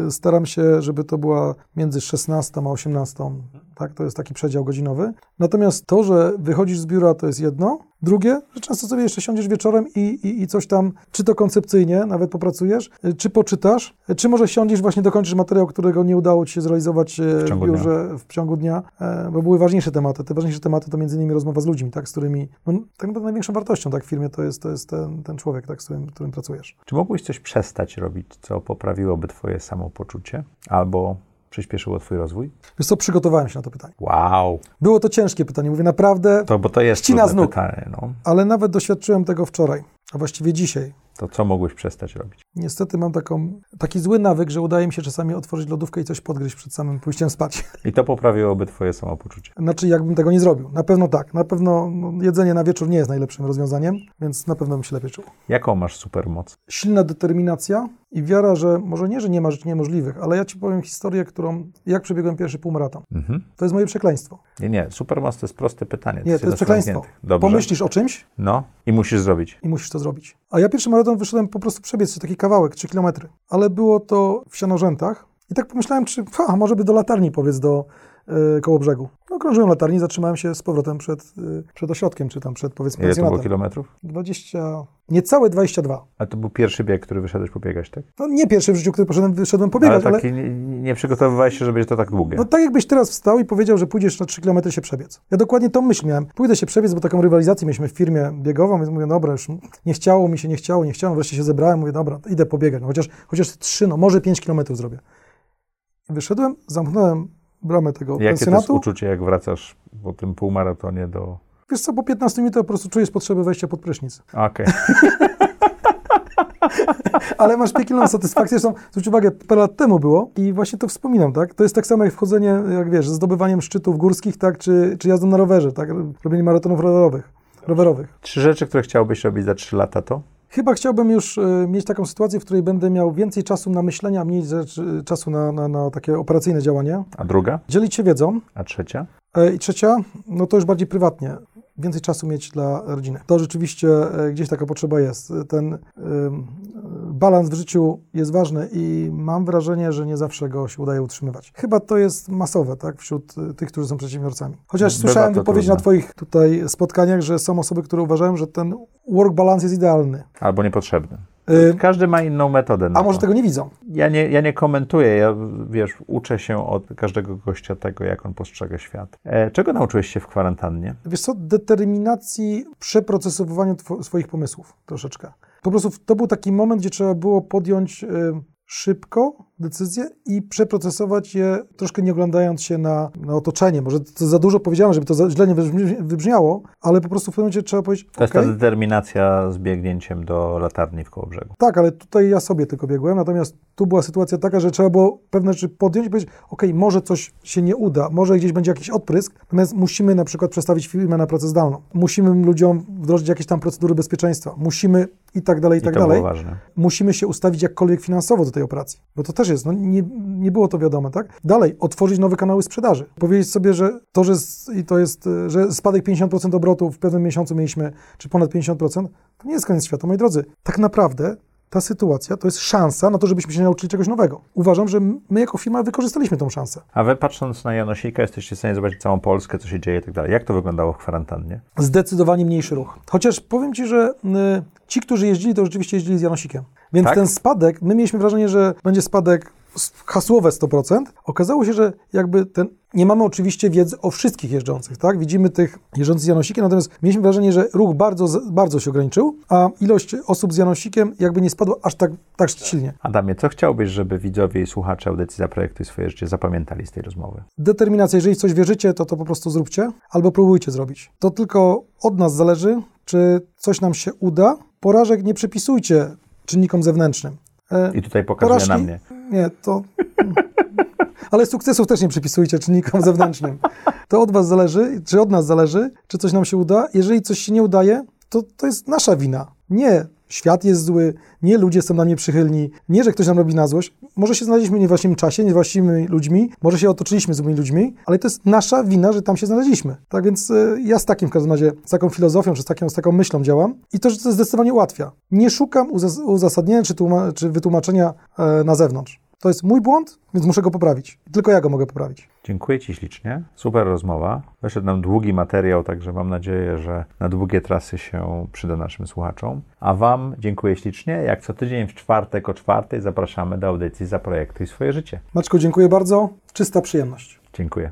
y, staram się, żeby to była między 16 a 18. Tak, to jest taki przedział godzinowy. Natomiast to, że wychodzisz z biura, to jest jedno. Drugie, że często sobie jeszcze siądziesz wieczorem i, i, i coś tam, czy to koncepcyjnie nawet popracujesz, y, czy poczytasz, y, czy może siądziesz, właśnie dokończysz materiał, którego nie udało Ci się zrealizować y, w, ciągu biurze w ciągu dnia, e, bo były ważniejsze tematy. Te ważniejsze tematy to między innymi rozmowa z ludźmi, tak, z którymi, no, tak naprawdę największą wartością tak, w firmie to jest, to jest ten, ten człowiek, tak, z którym, którym pracujesz. Czy mógłbyś coś przestać robić, co poprawiłoby twoje samopoczucie albo przyspieszyło twój rozwój? Wiesz co, przygotowałem się na to pytanie. Wow! Było to ciężkie pytanie, mówię naprawdę, To, bo to jest Ścina z nóg. pytanie, no. ale nawet doświadczyłem tego wczoraj, a właściwie dzisiaj. To co mógłbyś przestać robić? Niestety mam taką, taki zły nawyk, że udaje mi się czasami otworzyć lodówkę i coś podgryźć przed samym pójściem spać. I to poprawiłoby twoje samopoczucie. Znaczy, jakbym tego nie zrobił. Na pewno tak. Na pewno no, jedzenie na wieczór nie jest najlepszym rozwiązaniem, więc na pewno bym się lepiej czuł. Jaką masz supermoc? Silna determinacja i wiara, że może nie, że nie ma rzeczy niemożliwych, ale ja ci powiem historię, którą, jak przebiegłem pierwszy półmaraton. Mhm. To jest moje przekleństwo. Nie, nie, supermoc to jest proste pytanie. Nie, to jest przekleństwo. Dobrze. Pomyślisz o czymś No i musisz zrobić. i musisz to zrobić. A ja pierwszy maraton wyszedłem po prostu przebiec taki kawałek, 3 km. Ale było to w Sianorzętach i tak pomyślałem, czy ha, może by do latarni powiedz do koło brzegu. No, krążyłem latarni, zatrzymałem się z powrotem przed, y, przed ośrodkiem, czy tam przed powiedzmy Ile to było kilometrów? 20, niecałe 22. A to był pierwszy bieg, który wyszedłeś pobiegać, tak? No nie pierwszy w życiu, który poszedłem, wyszedłem Ale pobiegać, ale, taki nie, nie przygotowywałeś się, że będzie to tak długie. no tak jakbyś teraz wstał i powiedział, że pójdziesz na 3 km się przebiec. Ja dokładnie tą myśl miałem. Pójdę się przebiec, bo taką rywalizację mieliśmy w firmie biegową, więc mówię, dobra, już nie chciało mi się, nie chciało, nie chciało, wreszcie się zebrałem, mówię, dobra, idę pobiegać, no, chociaż, chociaż 3, no może 5 km zrobię. Wyszedłem, zamknąłem bramę tego Jakie to jest pensjonatu. uczucie, jak wracasz po tym półmaratonie do... Wiesz co, po 15 minutach po prostu czujesz potrzebę wejścia pod prysznic. Okej. Ale masz piekielną satysfakcję, zresztą zwróć uwagę, parę lat temu było i właśnie to wspominam, tak? To jest tak samo jak wchodzenie, jak wiesz, ze zdobywaniem szczytów górskich, tak? Czy, czy jazdą na rowerze, tak? Robienie maratonów rowerowych. rowerowych. Trzy rzeczy, które chciałbyś robić za trzy lata to? Chyba chciałbym już e, mieć taką sytuację, w której będę miał więcej czasu na myślenie, a mniej rzeczy, czasu na, na, na takie operacyjne działanie. A druga? Dzielić się wiedzą. A trzecia? E, I trzecia, no to już bardziej prywatnie. Więcej czasu mieć dla rodziny. To rzeczywiście e, gdzieś taka potrzeba jest. Ten balans w życiu jest ważny i mam wrażenie, że nie zawsze go się udaje utrzymywać. Chyba to jest masowe, tak, wśród y, tych, którzy są przedsiębiorcami. Chociaż Bywa słyszałem wypowiedzi na Twoich tutaj spotkaniach, że są osoby, które uważają, że ten work balance jest idealny. Albo niepotrzebny. Y, Każdy ma inną metodę a może to. tego nie widzą? Ja nie, ja nie komentuję, ja wiesz, uczę się od każdego gościa tego, jak on postrzega świat. E, czego nauczyłeś się w kwarantannie? Wiesz co, determinacji przeprocesowywania two- swoich pomysłów troszeczkę. Po prostu to był taki moment, gdzie trzeba było podjąć y, szybko decyzje i przeprocesować je, troszkę nie oglądając się na, na otoczenie. Może to za dużo powiedziałem, żeby to za, źle nie wybrzmi- wybrzmiało, ale po prostu w pewnym momencie trzeba powiedzieć, To jest ta determinacja z biegnięciem do latarni w koło brzegu. tak, ale tutaj ja sobie tylko biegłem, natomiast tu była sytuacja taka, że trzeba było pewne rzeczy podjąć i powiedzieć, okej, może coś się nie uda, może gdzieś będzie jakiś odprysk, natomiast musimy na przykład przestawić firmę na pracę zdalną. Musimy ludziom wdrożyć jakieś tam procedury bezpieczeństwa. Musimy i tak dalej, i, I tak to dalej. było ważne. Musimy się ustawić jakkolwiek finansowo do tej operacji. Bo to też jest, no nie, nie było to wiadome, tak? Dalej, otworzyć nowe kanały sprzedaży. Powiedzieć sobie, że to, że i to jest, e, że spadek 50% obrotu w pewnym miesiącu mieliśmy, czy ponad 50%, to nie jest koniec świata, moi drodzy. Tak naprawdę ta sytuacja to jest szansa na to, żebyśmy się nauczyli czegoś nowego. Uważam, że my jako firma wykorzystaliśmy tą szansę. A wy patrząc na Janosika, jesteście w stanie zobaczyć całą Polskę, co się dzieje i tak dalej. Jak to wyglądało w kwarantannie? Zdecydowanie mniejszy ruch. Chociaż powiem Ci, że y, ci, którzy jeździli, to rzeczywiście jeździli z Janosikiem. Więc Tak? ten spadek, my mieliśmy wrażenie, że będzie spadek hasłowe 100%. Okazało się, że jakby ten, nie mamy oczywiście wiedzy o wszystkich jeżdżących, tak? Widzimy tych jeżdżących z Janosikiem, natomiast mieliśmy wrażenie, że ruch bardzo, bardzo się ograniczył, a ilość osób z Janosikiem jakby nie spadła aż tak, tak silnie. Adamie, co chciałbyś, żeby widzowie i słuchacze audycji Zaprojektuj swoje życie zapamiętali z tej rozmowy? Determinacja, jeżeli coś wierzycie, to to po prostu zróbcie, albo próbujcie zrobić. To tylko od nas zależy, czy coś nam się uda. Porażek nie przypisujcie czynnikom zewnętrznym. E, I tutaj pokazuje na mnie. Nie, to... Ale sukcesów też nie przypisujcie czynnikom zewnętrznym. To od was zależy, czy od nas zależy, czy coś nam się uda. Jeżeli coś się nie udaje, to to jest nasza wina. Nie świat jest zły, nie ludzie są nam nieprzychylni, nie, że ktoś nam robi na złość. Może się znaleźliśmy w właściwym czasie, nie z właściwymi ludźmi, może się otoczyliśmy złymi ludźmi, ale to jest nasza wina, że tam się znaleźliśmy. Tak więc y, ja z takim w każdym razie, z taką filozofią, czy z taką, z taką myślą działam i to, że to zdecydowanie ułatwia. Nie szukam uzas uzasadnienia czy, czy wytłumaczenia e, na zewnątrz. To jest mój błąd, więc muszę go poprawić. Tylko ja go mogę poprawić. Dziękuję Ci ślicznie. Super rozmowa. Wyszedł nam długi materiał, także mam nadzieję, że na długie trasy się przyda naszym słuchaczom. A Wam dziękuję ślicznie. Jak co tydzień w czwartek o czwartej zapraszamy do audycji Zaprojektuj swoje życie. Maczku, dziękuję bardzo. Czysta przyjemność. Dziękuję.